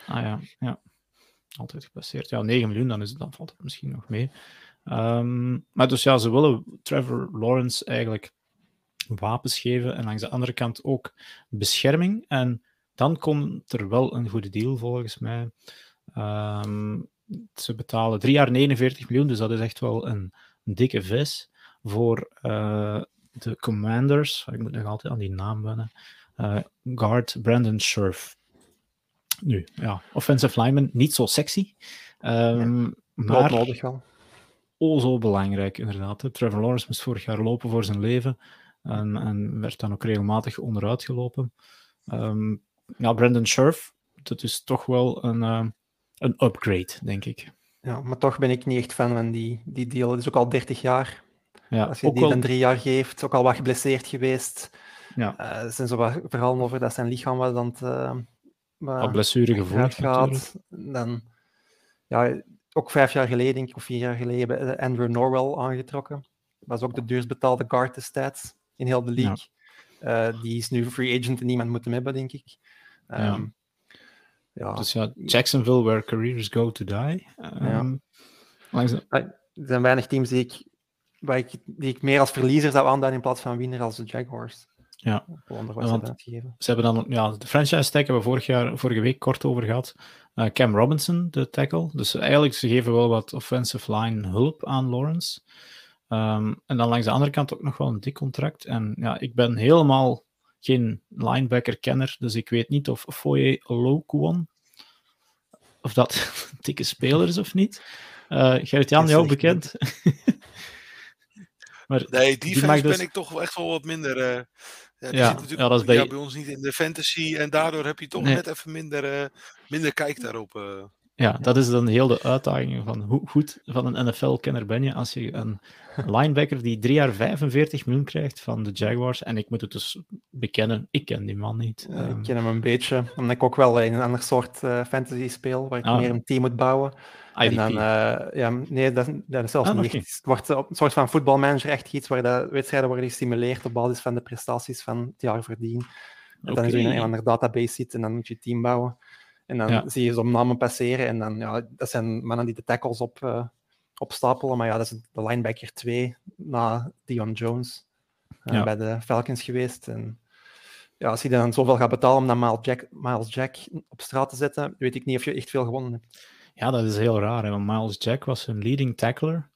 ah ja, ja. Altijd geblesseerd. Ja, 9 miljoen, dan, is, dan valt het misschien nog mee. Um, maar dus ja, ze willen Trevor Lawrence eigenlijk wapens geven en langs de andere kant ook bescherming. En dan komt er wel een goede deal volgens mij. Um, ze betalen 3 jaar 49 miljoen, dus dat is echt wel een, een dikke vis voor uh, de Commanders. Ik moet nog altijd aan die naam wennen. Uh, guard Brandon Scherf. Nu, ja, offensive lineman, niet zo sexy. Um, ja, maar nodig wel. Oh, zo belangrijk, inderdaad. Trevor Lawrence moest vorig jaar lopen voor zijn leven. En, en werd dan ook regelmatig onderuit gelopen. Um, ja, Brandon Scherf, dat is toch wel een, uh, een upgrade, denk ik. Ja, maar toch ben ik niet echt fan van die, die deal. Het is ook al 30 jaar. Ja, Als je die wel... dan drie jaar geeft, ook al wat geblesseerd geweest. Ja. Uh, er zijn zo wat verhalen over dat zijn lichaam was dan uh, wat blessuregevoelig gaat. Dan, ja, ook vijf jaar geleden, denk ik, of vier jaar geleden, hebben Andrew Norwell aangetrokken was ook de duurst betaalde guard destijds in heel de league. Uh, die is nu free agent en niemand moet hem hebben, denk ik. Um, ja. Ehm, ja. Dus ja, Jacksonville, where careers go to die. Um, ja. Er zijn weinig teams die ik, waar ik, die ik meer als verliezer zou aanduiden in plaats van winnaar als de Jaguars. Ja, want ze hebben dan ja, de franchise tag hebben we vorig jaar, vorige week kort over gehad. Uh, Cam Robinson, de tackle. Dus eigenlijk, ze geven wel wat offensive line hulp aan Lawrence. Um, en dan langs de andere kant ook nog wel een dik contract. En ja, ik ben helemaal geen linebacker-kenner, dus ik weet niet of Foye Olokwon of dat een dikke speler is of niet. Uh, Gerrit-Jan, jou bekend? maar nee, die, die dus... ben ik toch echt wel wat minder... Uh... Ja, ja, ja, dat is bij... Ja, bij ons niet in de fantasy en daardoor heb je toch net even minder, uh, minder kijk daarop. Uh. Ja, dat is dan heel de uitdaging van hoe goed van een NFL-kenner ben je als je een linebacker die drie jaar 45 miljoen krijgt van de Jaguars. En ik moet het dus bekennen, ik ken die man niet. Ja, ik ehm, ken hem een beetje, omdat ik ook wel in een ander soort uh, fantasy speel, waar ik ah. meer een team moet bouwen. IDP. En dan, uh, ja, nee, dat, dat is zelfs ah, niet. Het wordt een soort van voetbalmanager echt iets waar de wedstrijden worden gestimuleerd op basis van de prestaties van het jaar voordien. En dan is je in een andere database zit en dan moet je team bouwen. En dan zie je zo'n namen passeren en dan, ja, dat zijn mannen die de tackles op, uh, opstapelen. Maar ja, dat is de linebacker 2 na Dion Jones uh, bij de Falcons geweest. En ja, als je dan zoveel gaat betalen om dan Miles Jack, Miles Jack op straat te zetten, weet ik niet of je echt veel gewonnen hebt. Ja, dat is heel raar. Hè? Want Miles Jack was een leading tackler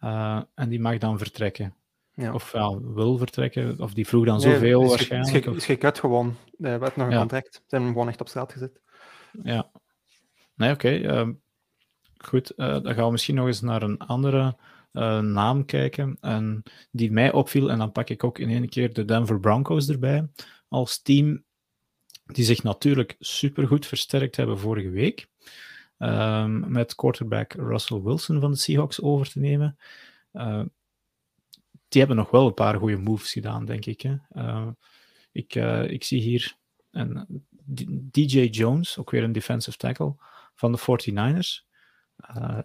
uh, en die mag dan vertrekken. Ja. Of ja, wil vertrekken, of die vroeg dan nee, zoveel is waarschijnlijk. Is, ge, is gewoon. Werd nog een ja. contract. Ze hebben hem gewoon echt op straat gezet. Ja. Nee, oké. Ehm, goed, uh, dan gaan we misschien nog eens naar een andere uh, naam kijken. En die mij opviel, en dan pak ik ook in één keer de Denver Broncos erbij. Als team die zich natuurlijk supergoed versterkt hebben vorige week. Um, met quarterback Russell Wilson van de Seahawks over te nemen. Uh, die hebben nog wel een paar goede moves gedaan, denk ik. Hè. Ik, ik zie hier een DJ Jones, ook weer een defensive tackle van de 49ers. Uh,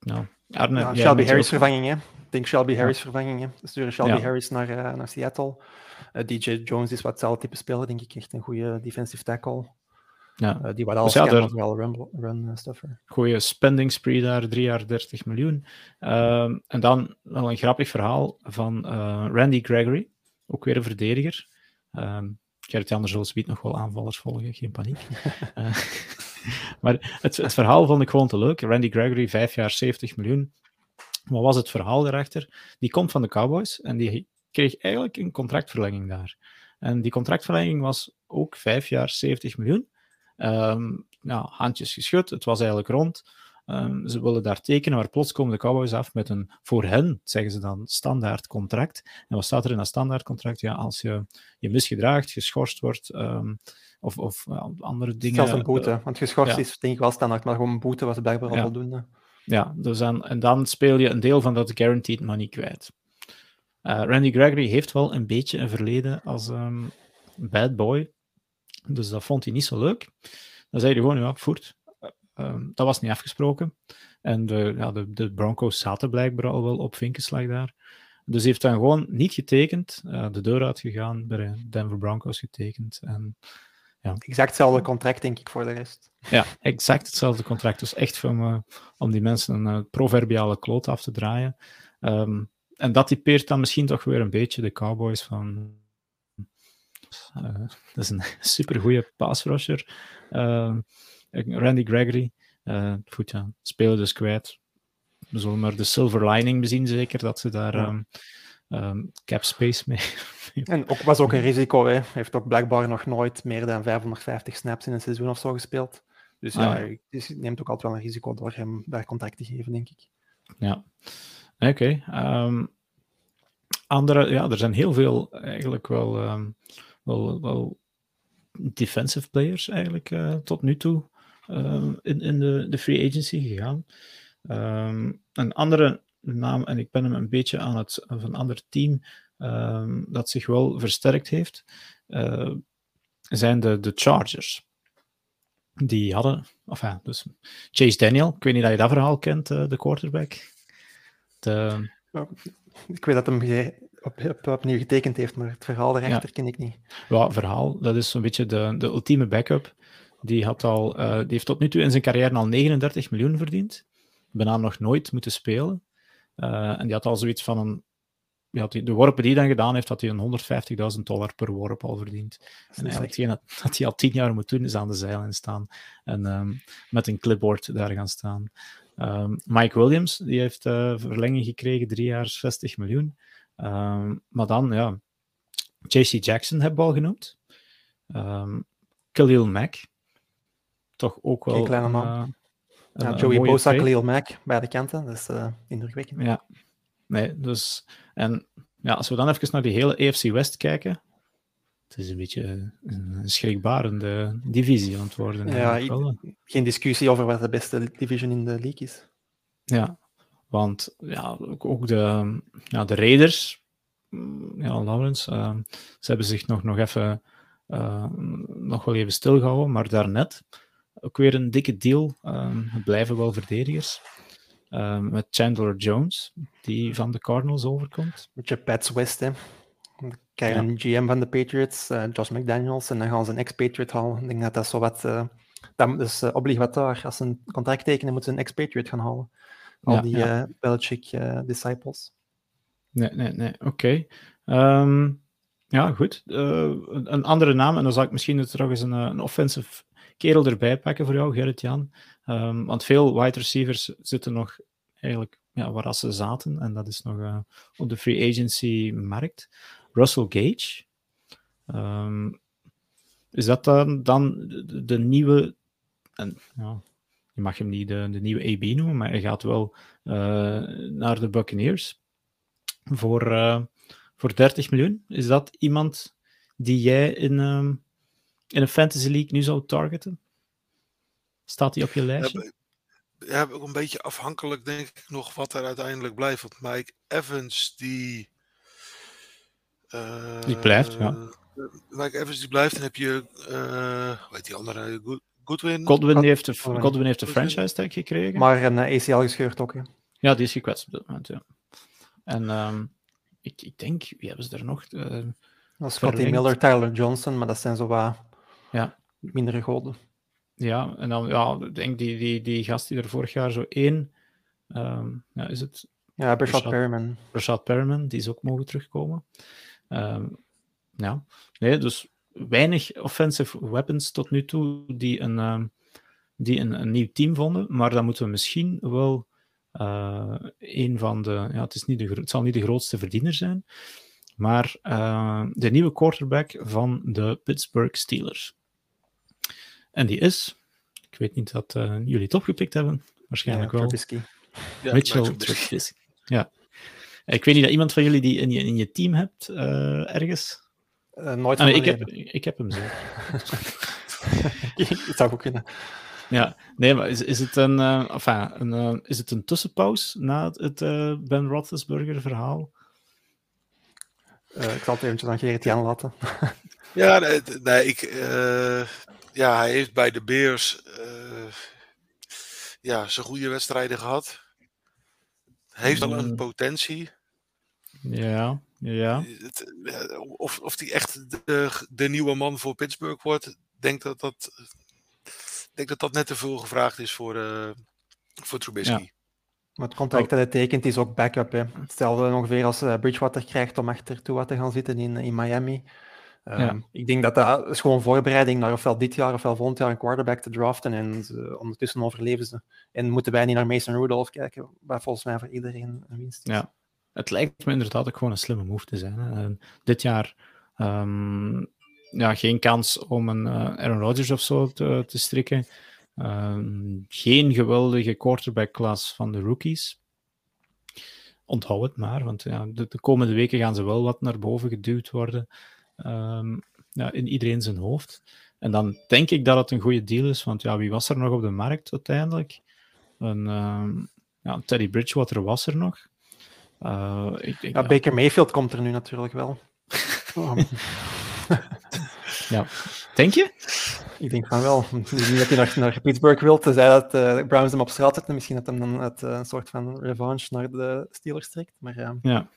nou, Arne, ja, Shelby Harris vervanging, hè? Ik denk Shelby Harris vervanging, hè? Sturen Shelby ja. Harris naar, uh, naar Seattle. Uh, DJ Jones is wat hetzelfde type speler, denk ik. Echt een goede defensive tackle. Ja. Die wat alles dus ja, kan, wel run, run stuffer. Goeie spending spree daar, 3 jaar 30 miljoen. Uh, en dan wel een grappig verhaal van Randy Gregory, ook weer een verdediger. Um, Er zullen speed nog wel aanvallers volgen, geen paniek. uh, maar het, het, verhaal vond ik gewoon te leuk. Randy Gregory, vijf jaar, 70 miljoen. Wat was het verhaal daarachter? Die komt van de Cowboys en die kreeg eigenlijk een contractverlenging daar. En die contractverlenging was ook vijf jaar, 70 miljoen. Nou, handjes geschud, het was eigenlijk rond. Um, ze willen daar tekenen, maar plots komen de Cowboys af met een, voor hen, zeggen ze dan, standaard contract. En wat staat er in dat standaard contract? Ja, als je je misgedraagt, geschorst wordt, um, of, of uh, andere dingen. Zelfs een boete, uh, want geschorst ja. is denk ik wel standaard, maar gewoon een boete was blijkbaar al ja. voldoende. Ja, dus en, en dan speel je een deel van dat guaranteed money kwijt. Uh, Randy Gregory heeft wel een beetje een verleden als um, bad boy, dus dat vond hij niet zo leuk. Dan zei hij gewoon, ja, voert, Um, dat was niet afgesproken. En de, ja, de, de, Broncos zaten blijkbaar al wel op vinkenslag daar. Dus heeft dan gewoon niet getekend, uh, de deur uitgegaan, bij de Denver Broncos getekend. En, ja. Exact hetzelfde contract, denk ik, voor de rest. Ja, exact hetzelfde contract. Dus echt van, uh, om die mensen een uh, proverbiale kloot af te draaien. Um, en dat typeert dan misschien toch weer een beetje de Cowboys van... dat is een supergoeie pass rusher. Ehm, Randy Gregory. Goed, ja, spelen dus kwijt. We zullen maar de silver lining bezien, zeker, dat ze daar ja. um, um, cap space mee. en ook, was ook een risico, hè. Hij heeft ook blijkbaar nog nooit meer dan 550 snaps in een seizoen of zo gespeeld. Dus ah, ja, ja. neemt ook altijd wel een risico door hem daar contact te geven, denk ik. Ja, oké. Okay. Um, andere, ja, er zijn heel veel eigenlijk wel, um, wel, wel defensive players eigenlijk uh, tot nu toe. Ehm, in, in de, de free agency gegaan. Ehm, een andere naam, en ik ben hem een beetje aan het van een ander team um, dat zich wel versterkt heeft, uh, zijn de, de Chargers. Die hadden, of ja, dus Chase Daniel, ik weet niet of je dat verhaal kent, uh, de quarterback. De, Ik weet dat hem op, opnieuw getekend heeft, maar het verhaal daarachter ken ik niet. Ja, verhaal, dat is zo'n beetje de, de ultieme backup. Die, had al, uh, die heeft tot nu toe in zijn carrière al 39 miljoen verdiend. Bijna nog nooit moeten spelen. Uh, en die had al zoiets van een ja, de worpen die hij dan gedaan heeft, had hij een 150.000 dollar per worp al verdiend. En eigenlijk hetgeen dat, hij al tien jaar moet doen, is aan de zeilen staan en um, met een clipboard daar gaan staan. Um, Mike Williams, die heeft uh, verlenging gekregen, drie jaar 60 miljoen. Um, maar dan, ja, JC Jackson hebben we al genoemd. Khalil Mack, toch ook wel... Geen kleine man. Uh, ja, Joey Bosa, Khalil Mack bij de kanten, dat is uh, indrukwekkend. Ja, Nee, dus... En ja, als we dan even naar die hele EFC West kijken, het is een beetje een schrikbarende divisie aan het worden. Ja, geen discussie over wat de beste division in de league is. Ja, want ja, ook de, ja, de Raiders, mm, ja, Lawrence, uh, ze hebben zich nog, nog even uh, nog wel even stilgehouden, maar daarnet ook weer een dikke deal. Uh, het blijven wel verdedigers. Ehm, met Chandler Jones, die van de Cardinals overkomt. Beetje Pats West, hè. Dan krijg je een GM van de Patriots, uh, Josh McDaniels, en dan gaan ze een ex-Patriot halen. Ik denk dat dat zo wat... Uh, dat is uh, obligatoire. Als ze een contract tekenen, moeten ze een ex-Patriot gaan halen. Al die ja. Belichick-disciples. nee, nee, nee. Oké. Ehm, ja, goed. een andere naam, en dan zal ik misschien nog eens een, een offensive kerel erbij pakken voor jou, Gerrit-Jan. Um, want veel wide receivers zitten nog eigenlijk ja, waar ze zaten, en dat is nog uh, op de free agency markt. Russell Gage. Um, is dat dan, dan de, nieuwe. En, ja, je mag hem niet de, de nieuwe AB noemen, maar hij gaat wel uh, naar de Buccaneers voor, uh, voor 30 miljoen. Is dat iemand die jij in, um, in een Fantasy League nu zou targeten? Staat hij op je lijstje? Ja, ook een beetje afhankelijk, denk ik, nog wat er uiteindelijk blijft. Want Mike Evans, die. Uh, die blijft, ja. Eh, Mike Evans, die blijft. Dan heb je. Uh, hoe heet die andere? Goodwin. Godwin, heeft de, Godwin heeft de franchise tag gekregen. Maar een ACL gescheurd ook, hè? Ja, die is gekwetst op dit moment, ja. En um, ik, ik denk, wie hebben ze er nog? Uh, Scotty Miller, Tyler Johnson, maar dat zijn zo wat ja. mindere goden. Ja, en dan, ja, ik denk die, die, die gast die er vorig jaar zo één, um, ja, is het? Ja, Rashad Perriman. Rashad Perriman, die is ook mogen terugkomen. Um, ja, nee, dus weinig offensive weapons tot nu toe die een, um, die een, een, nieuw team vonden, maar dan moeten we misschien wel uh, een van de, ja, het, is niet de, het zal niet de grootste verdiener zijn, maar uh, de nieuwe quarterback van de Pittsburgh Steelers. En die is, ik weet niet dat uh, jullie het opgepikt hebben, waarschijnlijk ja, wel. Ja, Mitchell Trubisky. Ja. Ik weet niet dat iemand van jullie die in je, in je team hebt, uh, ergens? Uh, nooit ah, nee, ik, heb, ik heb hem zo. dat zou ook kunnen. Ja, nee, maar is, is, het, een, uh, enfin, een, uh, is het een tussenpauze na het uh, Ben Roethlisberger verhaal? ik zal het eventjes aan Gerrit Jan laten. ja, nee, nee ik, ja, hij heeft bij de Bears uh, ja, zijn goede wedstrijden gehad. Heeft wel een mm. potentie. Ja, ja. Of, of hij echt de, de nieuwe man voor Pittsburgh wordt, denk dat dat, denk dat dat net te veel gevraagd is voor, uh, voor Trubisky. Ja. Maar het contract dat hij tekent is ook backup. Hè. Hetzelfde ongeveer als uh, Bridgewater krijgt om achter toe te gaan zitten in, in Miami. Um, Ik denk dat dat is gewoon voorbereiding naar ofwel dit jaar ofwel volgend jaar een quarterback te draften. En ondertussen overleven ze. En moeten wij niet naar Mason Rudolph kijken, waar volgens mij voor iedereen een winst is. Ja, het lijkt me inderdaad ook gewoon een slimme move te zijn. Hè. dit jaar um, ja, geen kans om een uh, Aaron Rodgers of zo te, te strikken. Um, geen geweldige quarterback-klas van de rookies. Onthoud het maar, want ja, de, de komende weken gaan ze wel wat naar boven geduwd worden. Um, ja, in iedereen zijn hoofd. En dan denk ik dat het een goede deal is, want ja, wie was er nog op de markt uiteindelijk? Een, um, ja, Teddy Bridgewater was er nog. Uh, ik denk, ja, Baker Mayfield komt er nu natuurlijk wel. ja, denk je? Ik denk van wel. Niet dat hij naar, naar Pittsburgh wil, tenzij dat uh, Browns hem op straat zetten. Misschien dat hem dan het, uh, een soort van revanche naar de Steelers trekt. Maar ja. ja.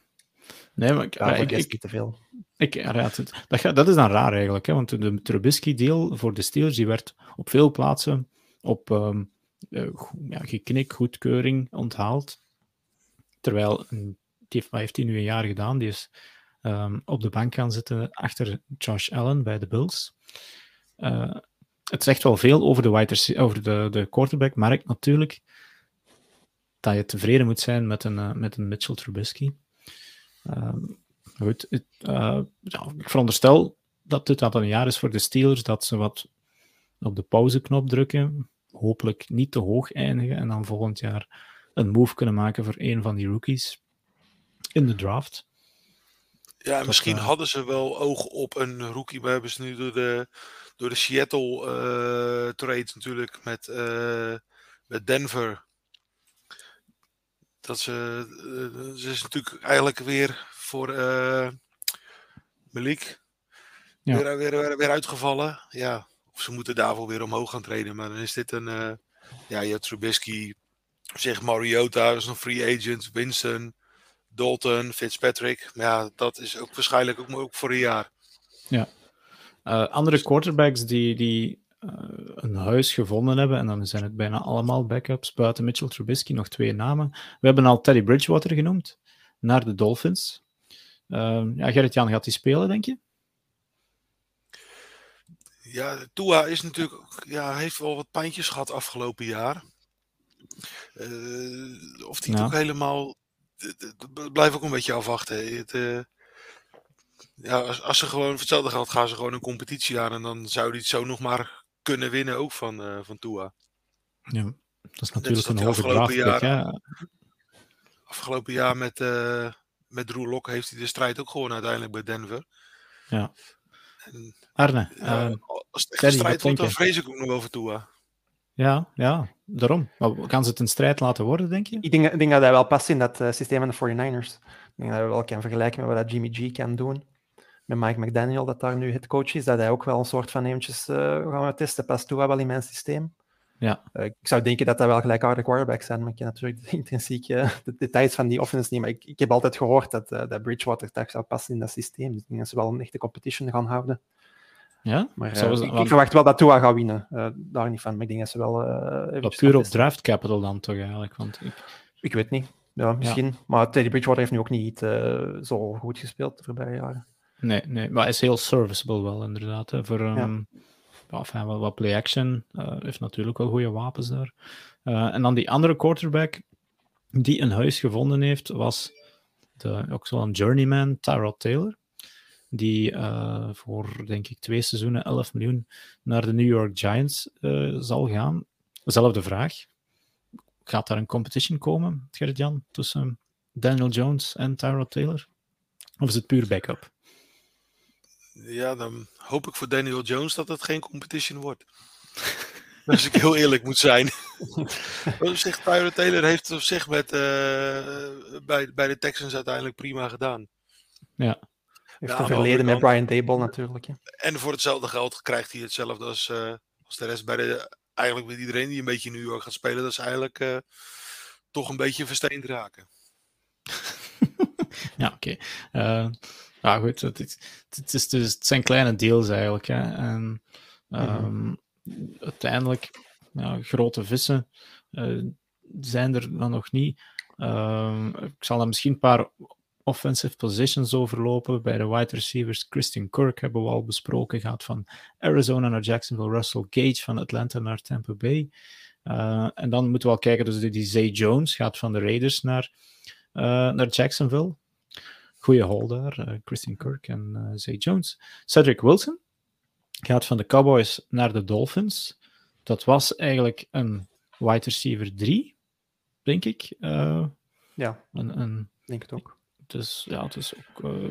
Nee, maar ik, ja, ik, ik, te veel. Ik, ja, dat, dat is dan raar eigenlijk, hè, want de Trubisky-deal voor de Steelers die werd op veel plaatsen op um, ja, geknik, goedkeuring onthaald. Terwijl, die heeft, heeft hij nu een jaar gedaan, die is um, op de bank gaan zitten achter Josh Allen bij de Bills. Uh, het zegt wel veel over de, wide, over de, de quarterback-markt natuurlijk, dat je tevreden moet zijn met een, uh, met een Mitchell Trubisky. Uh, goed, het, uh, ja, ik veronderstel dat dit dat een jaar is voor de Steelers, dat ze wat op de pauzeknop drukken, hopelijk niet te hoog eindigen en dan volgend jaar een move kunnen maken voor een van die rookies in de draft. Ja, misschien uh, hadden ze wel oog op een rookie. We hebben ze nu door de, door de Seattle uh, trade natuurlijk met, uh, met Denver. Dat ze, ze is natuurlijk eigenlijk weer voor Malik ja. weer, weer, weer, uitgevallen. Ja, of ze moeten daarvoor weer omhoog gaan treden. Maar dan is dit een, ja, je hebt Trubisky, zeg Mariota, is een free agent, Winston. Dalton, Fitzpatrick. Maar ja, dat is ook waarschijnlijk ook, ook voor een jaar. Ja. Uh, andere quarterbacks die, die uh, een huis gevonden hebben, en dan zijn het bijna allemaal backups, buiten Mitchell Trubisky nog twee namen. We hebben al Teddy Bridgewater genoemd, naar de Dolphins. Uh, ja, Gerrit-Jan, gaat hij spelen, denk je? Ja, Tua is natuurlijk, ja, heeft wel wat pijntjes gehad afgelopen jaar. Uh, of hij ja. ook helemaal blijf ook een beetje afwachten. Het, uh, ja, als, als, ze gewoon hetzelfde geld gaan ze gewoon een competitie aan en dan zou het zo nog maar kunnen winnen ook van, uh, van Tua. Ja, dat is natuurlijk een hoge afgelopen jaar, ja. Afgelopen jaar met, uh, met Drew Locke heeft hij de strijd ook gewoon uiteindelijk bij Denver. Ja. En, Arne, ja, als het echt een strijd wordt, dan vrees ik ook nog wel voor Tua. Ja, ja, daarom. Maar kan ze het een strijd laten worden, denk je? Ik denk, ik denk dat hij wel past in dat uh, systeem van de 49ers. Ik denk dat we wel kan vergelijken met wat Jimmy G kan doen. Met Mike McDaniel, dat daar nu het coach is, dat hij ook wel een soort van eventjes uh, gaan we testen. Past toe wel in mijn systeem. Ja. Uh, ik zou denken dat dat wel gelijkaardige quarterbacks zijn, maar ik ken natuurlijk de intrinsiek de details van die offense niet. Maar ik, ik heb altijd gehoord dat, dat Bridgewater toch zou passen in dat systeem. Dus ik denk dat ze wel een echte competition gaan houden. Ja? Maar ik, ik, verwacht wel dat Tua gaat winnen. Daar niet van. Maar ik denk dat ze wel... Puur op draft capital dan toch eigenlijk? Want ik... ik weet niet. Ja, misschien. Ja. Maar Teddy Bridgewater heeft nu ook niet zo goed gespeeld de voorbije jaren. Nee, nee, maar is heel serviceable wel inderdaad. Hè, voor um, ja. enfin, wat, wat play-action. heeft natuurlijk wel goede wapens daar. en dan die andere quarterback die een huis gevonden heeft, was de, ook zo'n journeyman, Tyrod Taylor die uh, voor, denk ik, twee seizoenen 11 miljoen naar de New York Giants uh, zal gaan. Zelfde vraag. Gaat daar een competition komen, Gerrit-Jan, tussen Daniel Jones en Tyrod Taylor? Of is het puur backup? Ja, dan hoop ik voor Daniel Jones dat het geen competition wordt. Als ik heel eerlijk moet zijn. Wat zich Taylor heeft op zich met, uh, bij, bij de Texans uiteindelijk prima gedaan. Ja. Heeft ja, een verleden met Brian Dable natuurlijk. En voor hetzelfde geld krijgt hij hetzelfde als, uh, als de rest bij de. Eigenlijk met iedereen die een beetje in New York gaat spelen. Dat is eigenlijk uh, toch een beetje versteend raken. ja, oké. Okay. Uh, ja, goed. Het, het, het, is dus, het zijn kleine deals eigenlijk. Hè. En um, mm -hmm. uiteindelijk, ja, grote vissen zijn er dan nog niet. Uh, ik zal er misschien een paar offensive positions overlopen. Bij de wide receivers, Christian Kirk hebben we al besproken. Gaat van Arizona naar Jacksonville. Russell Gage van Atlanta naar Tampa Bay. Uh, en dan moeten we al kijken, dus die Zay Jones gaat van de Raiders naar, uh, naar Jacksonville. Goeie hol daar, uh, Christian Kirk en Zay Jones. Cedric Wilson gaat van de Cowboys naar de Dolphins. Dat was eigenlijk een wide receiver 3, denk ik. ja, een, een, denk het ook. Dus ja, het is ook. Uh,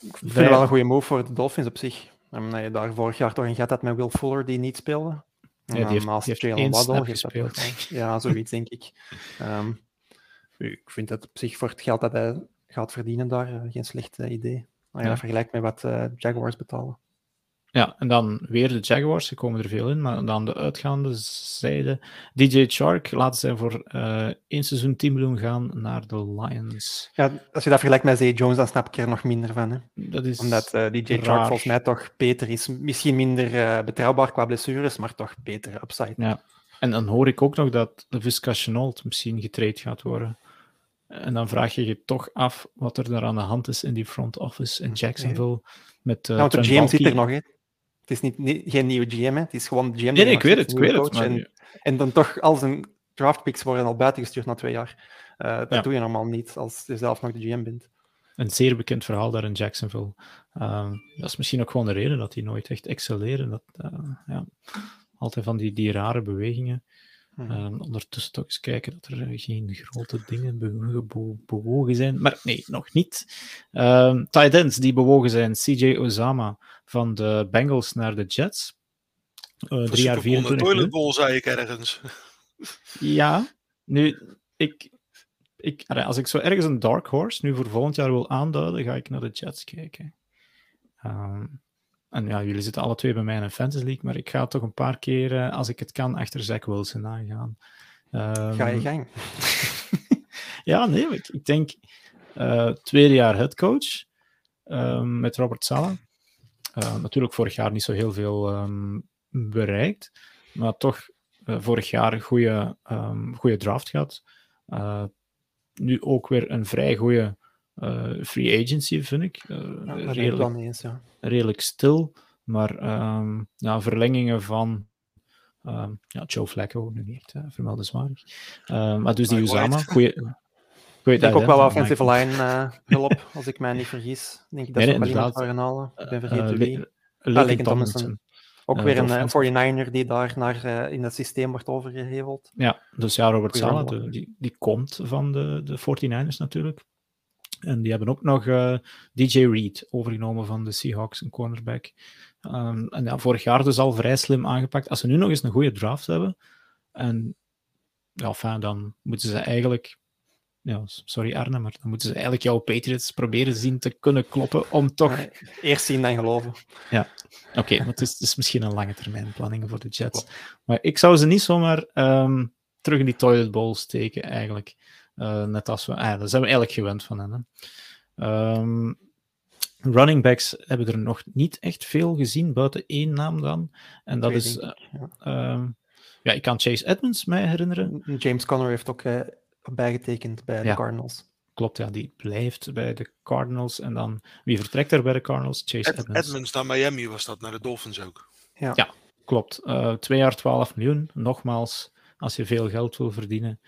ik vind het wel een goede move voor de Dolphins op zich. Omdat je daar vorig jaar toch een gat had met Will Fuller die niet speelde. Ja, die heeft, naast heeft Waddle gespeeld. Ja, zoiets denk ik. Um, ik vind het op zich voor het geld dat hij gaat verdienen daar geen slecht uh, idee. Je ja. dat vergelijkt met wat uh, Jaguars betalen. Ja, en dan weer de Jaguars, er komen er veel in, maar dan de uitgaande zijde. DJ Shark laat zij voor uh, één seizoen 10 miljoen gaan naar de Lions. Ja, als je dat vergelijkt met Zay Jones, dan snap ik er nog minder van. Hè? Dat is Omdat uh, DJ raar. Shark volgens mij toch beter is. Misschien minder uh, betrouwbaar qua blessures, maar toch beter upside. Ja, en dan hoor ik ook nog dat de Visca Chenault misschien getraind gaat worden. En dan vraag je je toch af wat er daar aan de hand is in die front office in Jacksonville. Met, uh, want de GM zit er nog, hè? Het is niet, niet, geen nieuwe GM, hè. het is gewoon GM. Nee, nee ik weet het, ik weet het. Maar... En, en, dan toch al zijn draftpicks worden al buitengestuurd na twee jaar. Uh, dat doe je normaal niet als je zelf nog de GM bent. Een zeer bekend verhaal daar in Jacksonville. Uh, dat is misschien ook gewoon de reden dat hij nooit echt excelleren. Dat, uh, ja, altijd van die, die rare bewegingen. Um, ondertussen toch eens kijken dat er geen grote dingen bewogen zijn. Maar nee, nog niet. Um, tight ends die bewogen zijn. CJ Ozama van de Bengals naar de Jets. Uh, drie jaar 24 toilet bowl, zei ik ergens. Ja, nu, ik, ik, als ik zo ergens een dark horse nu voor volgend jaar wil aanduiden, ga ik naar de Jets kijken. Um, en ja, jullie zitten alle twee bij mij in een Fantasy League, maar ik ga toch een paar keer, uh, als ik het kan, achter Zach Wilson aangaan. Um, ga je gang? ja, nee, ik, ik denk uh, tweede jaar headcoach um, met Robert Sala. Uh, natuurlijk vorig jaar niet zo heel veel um, bereikt, maar toch vorig jaar een goede, goede draft gehad. nu ook weer een vrij goede free agency, vind ik. Uh, ja, redelijk, eens, ja. redelijk stil, maar um, ja, verlengingen van um, ja, Joe Flacco, nu niet uh, vermeldenswaardig. Uh, maar dus die Usama, goeie, ik denk ook wel offensive line hulp, als ik mij niet vergis. Denk ik dat nee, ze nee, wel iemand gaan halen. Ik ben vergeten wie. Le Thompson. Ook weer een 49er die daar naar, in het systeem wordt overgeheveld. Ja, dus ja, Robert Sala, die, die komt van de, de 49ers natuurlijk. En die hebben ook nog uh, eh, DJ Reed overgenomen van de Seahawks, een cornerback. Um, en ja, vorig jaar dus al vrij slim aangepakt. Als ze nu nog eens een goede draft hebben, en ja, enfin, dan moeten ze eigenlijk ja, sorry Arne, maar dan moeten ze eigenlijk jouw Patriots proberen zien te kunnen kloppen om toch... eerst zien dan geloven. Ja, oké, maar het is, het is, misschien een lange termijn planning voor de Jets. Maar ik zou ze niet zomaar um, terug in die toilet bowl steken, eigenlijk. Uh, net als we, ah, dat zijn we eigenlijk gewend van hen. Hè. Um, running backs hebben er nog niet echt veel gezien, buiten één naam dan. En dat is. Uh, ja. Um, ja. ik kan Chase Edmonds mij herinneren. James Conner heeft ook uh, bijgetekend bij de Cardinals. Klopt, ja, die blijft bij de Cardinals. En dan wie vertrekt er bij de Cardinals? Chase Ed Edmonds. Edmonds naar Miami was dat, naar de Dolphins ook. Ja, ja klopt. twee jaar 12 miljoen. Nogmaals, als je veel geld wil verdienen,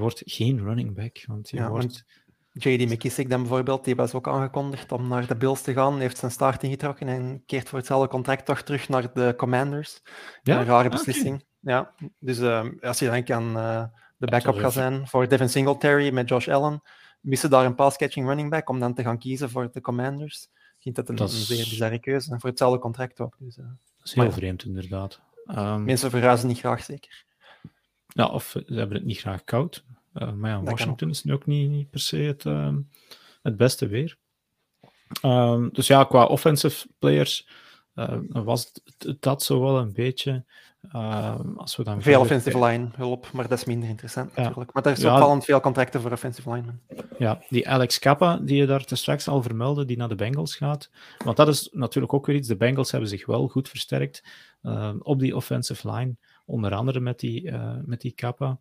wordt geen running back. Want je ja, wordt... JD McKissick dan bijvoorbeeld, die was ook aangekondigd om naar de Bills te gaan, heeft zijn start ingetrokken en keert voor hetzelfde contract toch terug naar de Commanders. Ja? Een rare ah, beslissing. Ja, dus uh, als je dan kan uh, de backup gaat zijn voor Devin Singletary met Josh Allen, missen daar een pass-catching running back om dan te gaan kiezen voor de Commanders. Ik vind dat een, dat is... een zeer bizarre keuze. En voor hetzelfde contract ook. Dus, uh, dat is heel maar, vreemd, inderdaad. Um... Mensen verhuizen niet graag, zeker. Ja, of ze hebben het niet graag koud. Uh, maar ja, Washington is nu ook niet, niet per se het, uh, het beste weer. Um, dus ja, qua offensive players uh, was dat zo wel een beetje. als we dan veel offensive line hulp, maar dat is minder interessant ja. natuurlijk. Maar er is ja, opvallend veel contracten voor offensive linemen. Ja, die Alex Kappa, die je daar straks al vermeldde, die naar de Bengals gaat. Want dat is natuurlijk ook weer iets. De Bengals hebben zich wel goed versterkt op die offensive line. Onder andere met die, uh, met die kappa.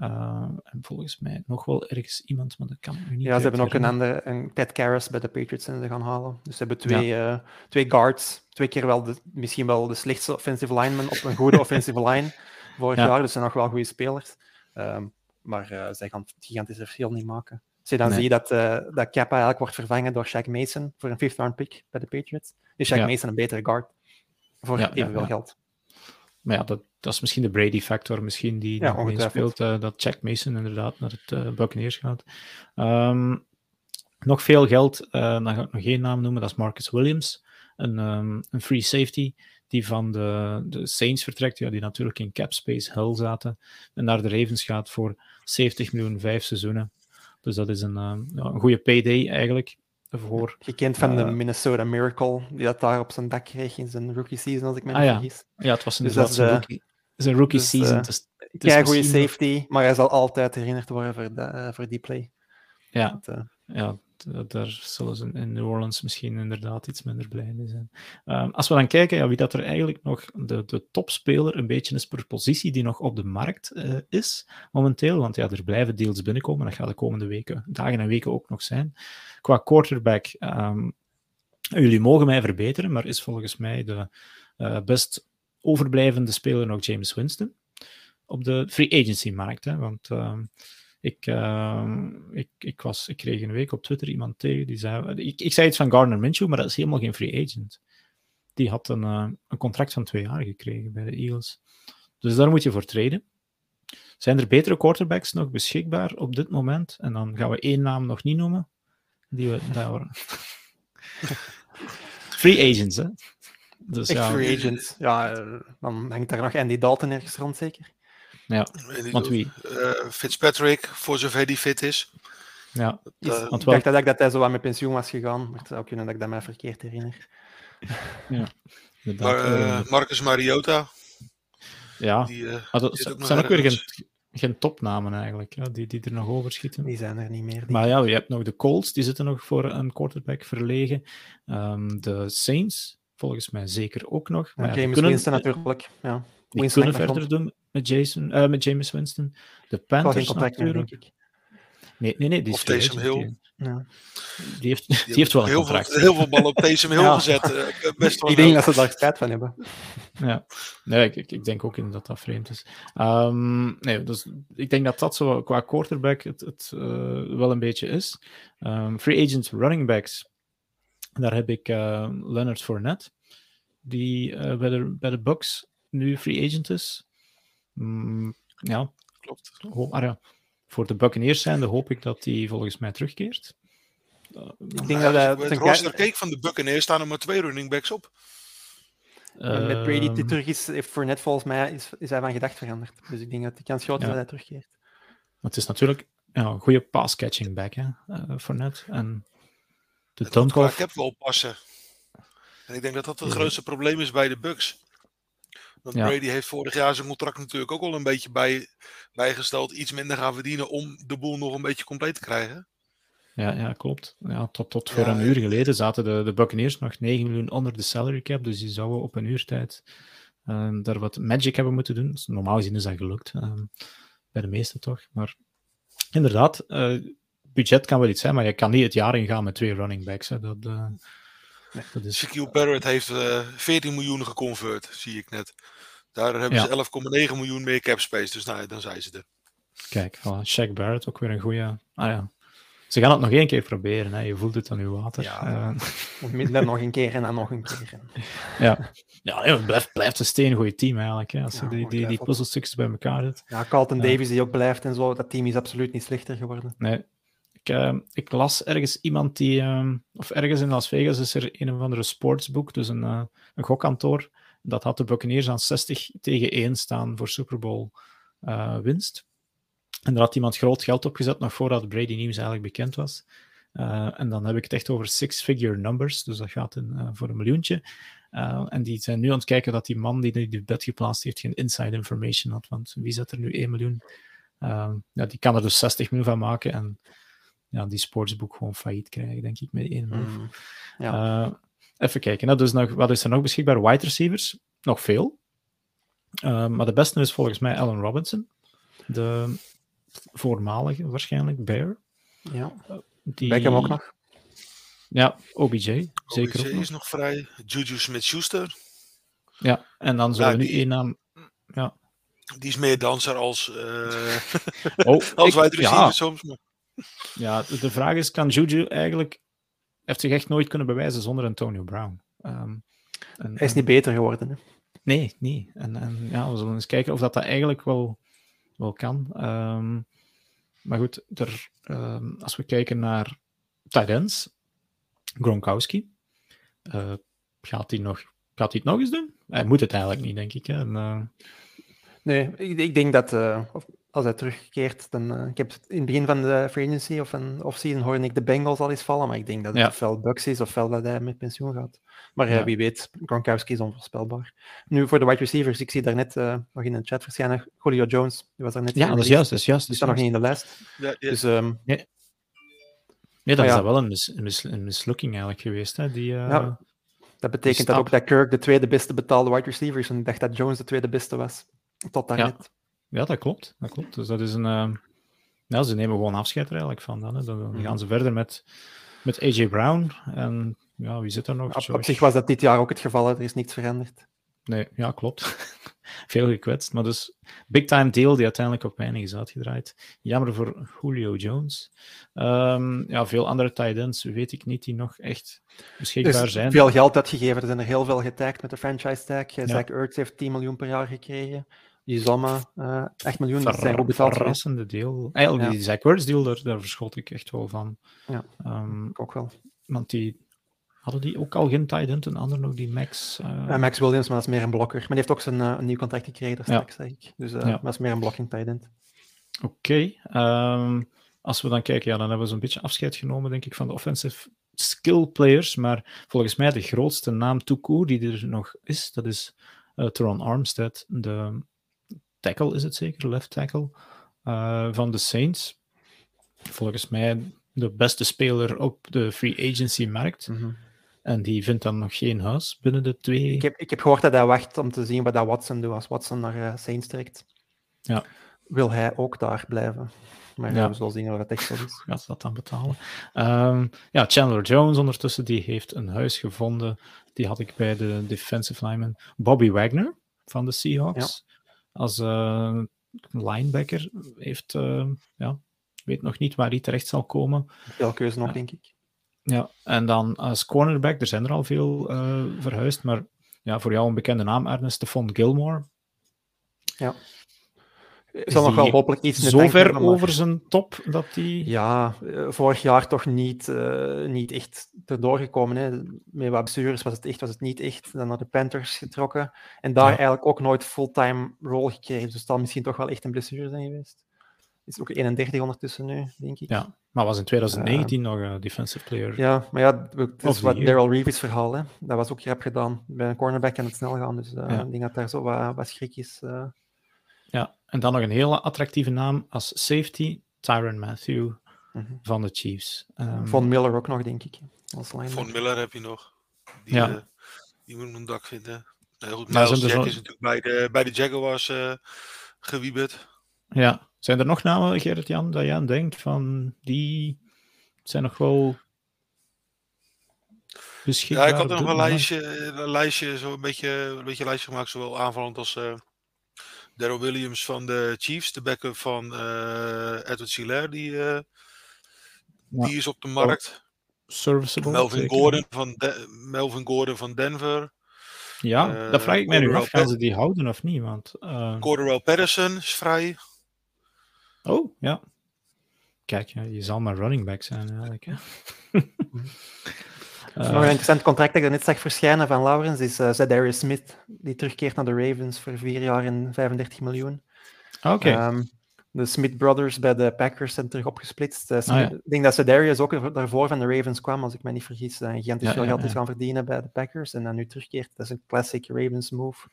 Uh, en volgens mij nog wel ergens iemand, maar dat kan ik niet. Ja, ze hebben ook een andere, een Ted Karras bij de Patriots en ze gaan halen. Dus ze hebben twee, ja. uh, twee guards, twee keer wel de, misschien wel de slechtste offensive lineman op een goede offensive line vorig ja. jaar. Dus ze zijn nog wel goede spelers. Um, maar uh, zij gaan het gigantische verschil niet maken. Als je dan nee. ziet dat, dat Kappa eigenlijk wordt vervangen door Shaq Mason voor een fifth round pick bij de Patriots, is Shaq ja. Mason een betere guard voor evenveel geld. Maar ja, dat, dat is misschien de Brady-factor, misschien die ja, nog speelt, uh, dat Jack Mason inderdaad naar het uh, Buccaneers gaat. Um, nog veel geld, uh, dan ga ik nog geen naam noemen, dat is Marcus Williams, een, um, een free safety die van de, de Saints vertrekt, ja, die natuurlijk in cap space hell zaten, en naar de Ravens gaat voor 70 miljoen, vijf seizoenen. Dus dat is een, ja, een goede payday eigenlijk. Voor... Gekend van de Minnesota Miracle, die dat daar op zijn dak kreeg in zijn rookie season, als ik me niet ah, vergis. Ja, het was dus inderdaad zijn rookie, zijn rookie dus, season. Dus, Kijk, goede safety, maar hij zal altijd herinnerd worden voor, de, voor die play. Ja, dat, ja daar zullen ze in New Orleans misschien inderdaad iets minder blij mee zijn. Ehm, als we dan kijken ja, wie dat er eigenlijk nog de, de topspeler een beetje is per positie die nog op de markt uh, is momenteel, want ja, er blijven deals binnenkomen, dat gaat de komende weken, dagen en weken ook nog zijn. Qua quarterback, um, jullie mogen mij verbeteren, maar is volgens mij de uh, best overblijvende speler nog James Winston op de free agency markt, hè, want... Um, ik, uh, ik, ik, was, ik kreeg een week op Twitter iemand tegen die zei. Ik, ik zei iets van Gardner Minshew, maar dat is helemaal geen free agent. Die had een, uh, een contract van twee jaar gekregen bij de Eagles. Dus daar moet je voor treden. Zijn er betere quarterbacks nog beschikbaar op dit moment? En dan gaan we één naam nog niet noemen. Die we daar Free agents, hè? Dus, ja. free agents. Ja, eh, dan hangt daar nog Andy Dalton ergens rond, zeker? Ja, want wie? Uh, Fitzpatrick, voor zover die fit is. Ja, uh, want ik dacht dat, dat hij zo aan met pensioen was gegaan, maar het zou kunnen dat ik dat mij verkeerd herinner. Ja, maar, uh, Marcus Mariota. Ja, die, het zijn ook weer geen, geen topnamen eigenlijk, ja, die, die er nog overschieten. Die zijn er niet meer. Maar ja, je hebt nog de Colts, die zitten nog voor een quarterback verlegen. Um, de Saints, volgens mij zeker ook nog. Maar ja, James kunnen... Natuurlijk, ja. Die kunnen verder doen met, Jason, uh, met James Winston. De Panthers natuurlijk. Nee, nee, nee. Die of Taysom Hill. Ja. Die, heeft, die, die heeft wel een contract. Veel, heel veel ballen op Taysom Hill ja. gezet. Uh, best ik denk dat ze daar spijt van hebben. Ja, nee, ik, ik denk ook in dat dat vreemd is. Um, nee, dus ik denk dat dat zo qua quarterback het, het uh, wel een beetje is. Um, free agent running backs. Daar heb ik uh, Leonard Fournette, die bij, de, bij de Bucks nu free agent is. Mm, ja, klopt. maar ja, voor de Buccaneers zijnde hoop ik dat hij volgens mij terugkeert. Uh, ik denk dat hij. Het roster keek van de Buccaneers staan er maar twee running backs op. Uh, met Brady die ehm, terug is, heeft voor net volgens mij is, is hij van gedacht veranderd. Dus ik denk dat de kans groot is dat hij terugkeert. het is natuurlijk ja, een goede pass-catching back hè, uh, voor net. En de Ik heb wel passen. En ik denk dat dat het grootste probleem is bij de Bucks. Want Brady heeft vorig jaar zijn contract natuurlijk ook al een beetje bij, bijgesteld. Iets minder gaan verdienen om de boel nog een beetje compleet te krijgen. Ja, ja klopt. Ja, tot, tot voor een uur geleden zaten de, de Buccaneers nog 9 miljoen onder de salary cap. Dus die zouden op een uurtijd uh, daar wat magic hebben moeten doen. Dus normaal gezien is dat gelukt. Uh, bij de meesten toch. Maar inderdaad, uh, budget kan wel iets zijn, maar je kan niet het jaar ingaan met twee running backs. Hè. Dat, eh, Nee, dat is... Shaquille Barrett heeft uh, eh, 14 miljoen geconvert, zie ik net. Daar hebben ja. ze 11,9 miljoen meer cap space, dus nou, dan zijn ze er. Kijk, voilà, Shaq Barrett ook weer een goede. Ah ja. Ze gaan het nog één keer proberen, hè. je voelt het aan uw water. Ja, uh... nog een keer en dan nog een keer. ja, ja het blijft, blijft een steengoed team eigenlijk. Hè. Als je die, die, die puzzelstukjes bij elkaar zet. Ja, Carlton Davis die ook blijft en zo, dat team is absoluut niet slechter geworden. Nee, ik, uh, ik, las ergens iemand die, uh, of ergens in Las Vegas is er een of andere sportsboek, dus een, uh, een gokkantoor. Dat had de Buccaneers aan 60 tegen 1 staan voor Super Bowl winst. En daar had iemand groot geld op gezet, nog voordat Brady Nieuws eigenlijk bekend was. en dan heb ik het echt over six-figure numbers, dus dat gaat in, voor een miljoentje. en die zijn nu aan het kijken dat die man die die bed geplaatst heeft geen inside information had, want wie zet er nu 1 miljoen? ja, die kan er dus 60 miljoen van maken en ja, die sportsboek gewoon failliet krijgen, denk ik, met één move. Mm, ja. Uh, even kijken, hè. dus nog, wat is er nog beschikbaar? Wide receivers, nog veel. Uh, maar de beste is volgens mij Allen Robinson, de voormalige waarschijnlijk Bear. Ja, uh, die... Beckham ook nog. Ja, OBJ, zeker OBJ is nog vrij. Juju Smith-Schuster. Ja, en dan zullen we nu één naam... Ja. Die is meer danser als, uh, oh, als wide receiver ja. soms. Maar... Ja, de vraag is, kan Juju eigenlijk... heeft zich echt nooit kunnen bewijzen zonder Antonio Brown. Um, en, Hij is niet beter geworden, hè? Nee, niet. En, en, ja, we zullen eens kijken of dat, dat eigenlijk wel, wel kan. Um, maar goed, er, um, als we kijken naar tight Gronkowski, uh, gaat, hij nog, gaat hij het nog eens doen? Hij moet het eigenlijk niet, denk ik. Hè? En, uh... Nee, ik, ik, denk dat... Uh, als hij terugkeert, dan... Uh, ik heb in het begin van de free agency of van off-season hoorde ik de Bengals al eens vallen, maar ik denk dat het ja. ofwel Bucks is ofwel dat hij met pensioen gaat. Maar ja. wie weet, Gronkowski is onvoorspelbaar. Nu, voor de wide receivers, ik zie daar net uh, nog in de chat verschijnen, Julio Jones, die was er net Ja, dat is juist, dat is juist. Die staat nog niet in de lijst. Ja, Dus... Um, nee. Nee, dat is dat wel een, mis, een, mis, een, mislukking eigenlijk geweest. Hè? Die, uh, ja, dat betekent dat ook dat Kirk de tweede beste betaalde wide receiver is en ik dacht dat Jones de tweede beste was. Tot daarnet. Ja, dat klopt. Dat klopt. Dus dat is een... Uh, ja, ze nemen gewoon afscheid er eigenlijk van. Dan, hè. dan gaan ze verder met, met AJ Brown. En ja, wie zit er nog? Op, op zich was dat dit jaar ook het geval. Er is niets veranderd. Nee, ja, klopt. Veel gekwetst. Maar dus, big time deal die uiteindelijk op weinig is uitgedraaid. Jammer voor Julio Jones. Um, ja, veel andere tight ends weet ik niet die nog echt beschikbaar dus zijn. veel geld uitgegeven. Er zijn er heel veel getagd met de franchise tag. Ja. Zach Ertz heeft 10 miljoen per jaar gekregen. Uzama, uh, 8 miljoen. Dat zijn ook betaald. verrassende deel. Eigenlijk, ja. die Zach Ertz deal, daar, daar verschot ik echt wel van. Ja, um, ik ook wel. Want die Hadden die ook al geen tight end, een ander nog, die Max? Uh... Max Williams, maar dat is meer een blokker. Maar die heeft ook zijn een nieuw contract gekregen straks, ja. zeg ik. Dus ja. dat is meer een blocking tight end. Oké. Okay. Um, als we dan kijken, ja, dan hebben we zo'n beetje afscheid genomen, denk ik, van de offensive skill players. Maar volgens mij de grootste naam Tuku die er nog is, dat is uh, Teron Armstead, de tackle is het zeker, left tackle van de Saints. Volgens mij de beste speler op de free agency markt. Mm -hmm. En die vindt dan nog geen huis binnen de twee. Ik heb, ik heb gehoord dat hij wacht om te zien wat dat Watson doet. Als Watson naar uh, Saints trekt, ja. wil hij ook daar blijven. Maar ja. we zullen zien of dat echt zo is. Gaat ze dat dan betalen? Um, ja, Chandler Jones ondertussen, die heeft een huis gevonden. Die had ik bij de defensive lineman. Bobby Wagner van de Seahawks. Als uh, linebacker heeft, uh, ja, weet nog niet waar hij terecht zal komen. Veel keuze nog, denk ik. Ja, en dan als cornerback, er zijn er al veel uh, verhuisd, maar ja, voor jou een bekende naam, Ernest, Stephon Gilmore. Ja. Is zal nog wel hopelijk iets zo ver over zijn top dat hij... Ja, vorig jaar toch niet, uh, niet echt erdoor gekomen. Hè. Met wat blessures was het echt, was het niet echt. Dan naar de Panthers getrokken. En daar ja. eigenlijk ook nooit fulltime rol gekregen. Dus het zal misschien toch wel echt een blessure zijn geweest. Is ook 31 ondertussen nu, denk ik. Ja, maar was in 2019 uh, nog een defensive player. Ja, maar ja, het is wat Daryl Reeves verhaal. Hè. Dat was ook grap gedaan. Bij een cornerback kan het snel gaan. Dus uh, ja. ik denk dat daar zo wat, wat schrik is. Uh. Ja, en dan nog een hele attractieve naam als safety, Tyron Matthew mm -hmm. van de Chiefs. Um, Von Miller ook nog, denk ik. Als Von Miller heb je nog. Die, ja. die moet een dak vinden. Nee, goed, Jack zo... is natuurlijk bij de, bij de Jaguars gewieberd. Ja, zijn er nog namen, Gerrit-Jan, dat je aan denkt van die zijn nog wel beschikbaar? Ja, ik had er nog een lijstje, een lijstje, zo een beetje, een beetje lijstje gemaakt, zowel aanvallend als uh, Daryl Williams van de Chiefs, de backup van uh, Edward Silair, die, uh, ja. die is op de markt. Serviceable. Melvin Gordon, van de Melvin Gordon van Denver. Ja, uh, dat vraag ik mij nu af. Gaan ze die houden of niet? Want, uh... Corderell Patterson is vrij. Oh, ja. Kijk, je zal maar running back zijn eigenlijk. Hè? Uh, nog een interessant contract dat ik net zag verschijnen van Lawrence is uh, Zedarius Smith, die terugkeert naar de Ravens voor vier jaar en 35 miljoen. Oké. Okay. Um, de Smith Brothers bij de Packers zijn terug opgesplitst. Uh, Smith, oh, ja. Ik denk dat Zedarius ook daarvoor van de Ravens kwam, als ik me niet vergis. Uh, gigantisch ja, veel geld is gaan verdienen bij de Packers en dan nu terugkeert. Dat is een classic Ravens move.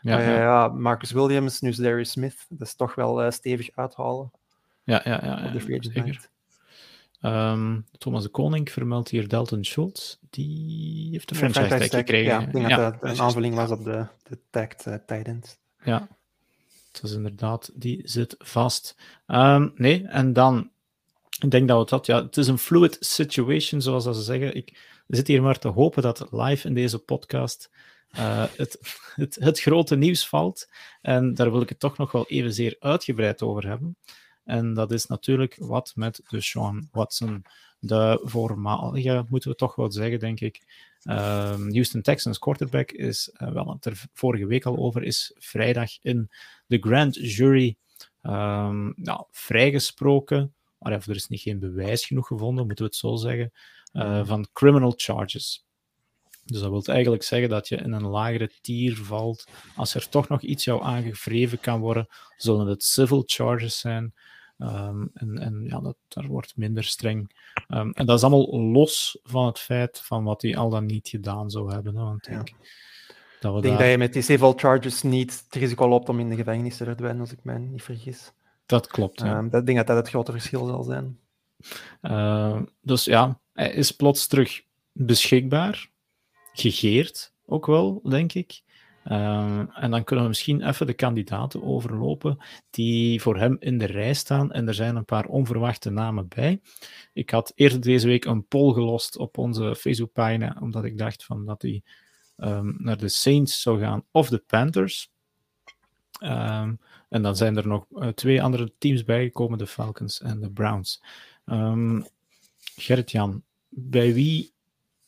Ja, ja. Marcus Williams, nu Zedarius Smith. Dat is toch wel stevig uithalen. Ja, ja, ja. Op de free zeker. Um, Thomas de Koning vermeldt hier Dalton Schultz. Die heeft de franchise, franchise tag gekregen. Ja, ik denk ja. dat dat een aanvulling was op de, de tagged uh, tight Ja, dat is inderdaad, die zit vast. Um, nee, en dan, ik denk dat we dat, ja, het is een fluid situation, zoals dat ze zeggen. Ik zit hier maar te hopen dat live in deze podcast uh, het, het, het grote nieuws valt. En daar wil ik het toch nog wel even zeer uitgebreid over hebben. En dat is natuurlijk wat met de Sean Watson, de voormalige, moeten we toch wel zeggen, denk ik. Um, Houston Texans quarterback is, uh, wel het er vorige week al over, is vrijdag in de grand jury um, nou, vrijgesproken. Maar er is niet geen bewijs genoeg gevonden, moeten we het zo zeggen, uh, van criminal charges. Dus dat wil eigenlijk zeggen dat je in een lagere tier valt. Als er toch nog iets jou aangevreven kan worden, zullen het civil charges zijn. Ehm, en, en ja, dat, daar wordt minder streng. Ehm, en dat is allemaal los van het feit van wat hij al dan niet gedaan zou hebben. Hè, want ik denk, dat, we ik denk dat je met die civil charges niet het risico loopt om in de gevangenis te verdwijnen, als ik mij niet vergis. Dat klopt. Ja. Um, dat denk dat dat het grote verschil zal zijn. dus ja, hij is plots terug beschikbaar gegeerd ook wel, denk ik. Ehm, en dan kunnen we misschien even de kandidaten overlopen die voor hem in de rij staan. En er zijn een paar onverwachte namen bij. Ik had eerder deze week een poll gelost op onze Facebookpagina, omdat ik dacht van dat hij um, naar de Saints zou gaan of de Panthers. Um, en dan zijn er nog uh, twee andere teams bijgekomen, de Falcons en de Browns. Gerrit-Jan, bij wie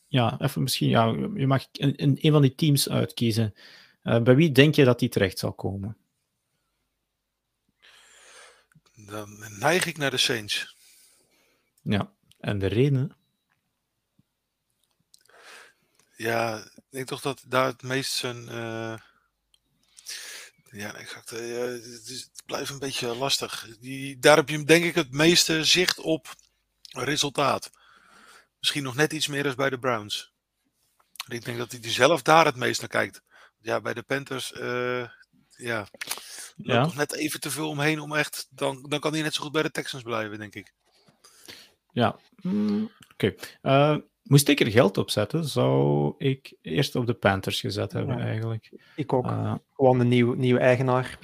ja, even misschien, ja, je mag een, een van die teams uitkiezen. Uh, bij wie denk je dat die terecht zal komen? Dan neig ik naar de Saints. Ja, en de reden? Ja, ik denk toch dat daar het meest zijn. Uh... Ja, exact. Uh, het, blijft een beetje lastig. Die, daar heb je denk ik het meeste zicht op resultaat. Misschien nog net iets meer als bij de Browns. Ik denk dat hij zelf daar het meest naar kijkt. Ja, bij de Panthers, uh, ja, ja. nog net even te veel omheen om echt, dan, dan kan hij net zo goed bij de Texans blijven, denk ik. Ja, mm, oké. Eh, moest ik er geld op zetten, zou ik eerst op de Panthers gezet hebben, eigenlijk. Ik ook. Uh, Gewoon een nieuw, nieuwe eigenaar.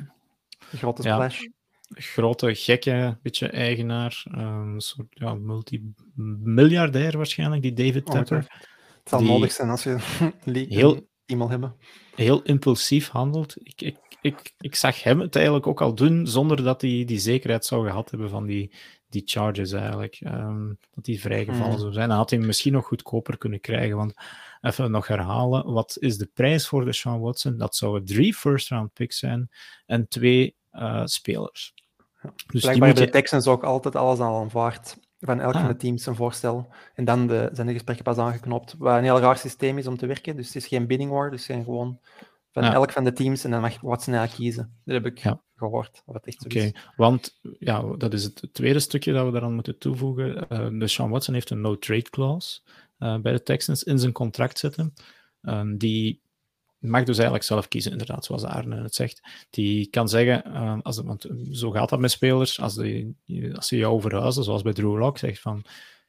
grote splash. Ja grote, gekke beetje eigenaar. Ehm, een soort ja, multimiljardair waarschijnlijk, die David oh, Tepper. Het zal nodig zijn als je heel, iemand hebben. Heel impulsief handelt. Ik, ik, ik, ik zag hem het eigenlijk ook al doen zonder dat hij die zekerheid zou gehad hebben van die, die charges eigenlijk. Um, dat die vrijgevallen mm. zou zijn. Dan had hij misschien nog goedkoper kunnen krijgen. Want even nog herhalen, wat is de prijs voor de Sean Watson? Dat zouden drie first round picks zijn en twee uh, spelers. Dus Blijkbaar hebben de Texans ook altijd alles al aanvaard. Van elk van de ah. teams een voorstel. En dan de, zijn de gesprekken pas aangeknopt. Wat een heel raar systeem is om te werken. Dus het is geen bidding war. Dus zijn gewoon van elk van de teams. En dan mag Watson kiezen. Dat heb ik gehoord. Oké, want ja, dat is het tweede stukje dat we daaraan moeten toevoegen. Uh, de Sean Watson heeft een no-trade clause uh, bij de Texans in zijn contract zitten. Uh, die mag dus eigenlijk zelf kiezen, inderdaad, zoals Arne het zegt. Die kan zeggen, uh, als, want zo gaat dat met spelers, als, als ze jou verhuizen, zoals bij Drew Lock, zegt van,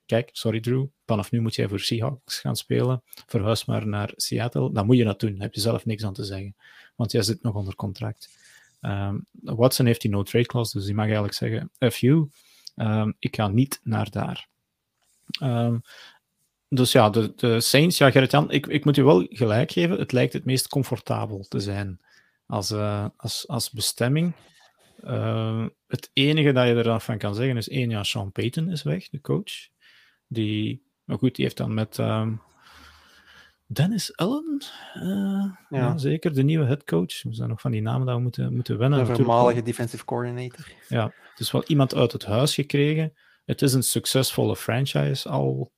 kijk, sorry Drew, vanaf nu moet jij voor Seahawks gaan spelen, verhuis maar naar Seattle, dan moet je dat doen, heb je zelf niks aan te zeggen, want jij zit nog onder contract. Um, Watson heeft die no-trade clause, dus die mag eigenlijk zeggen, F you, um, ik ga niet naar daar. Um, dus ja, de, de Saints, ja, Gerrit-Jan, ik, ik moet je wel gelijk geven, het lijkt het meest comfortabel te zijn als, uh, als, als bestemming. Uh, het enige dat je er van kan zeggen is één, ja, Sean Payton is weg, de coach. Die, maar goed, die heeft dan met um, Dennis Allen, uh, ja. ja. zeker, de nieuwe headcoach. We zijn nog van die namen dat we moeten, moeten wennen. Een voormalige defensive coordinator. Ja, dus wel iemand uit het huis gekregen. Het is een succesvolle franchise al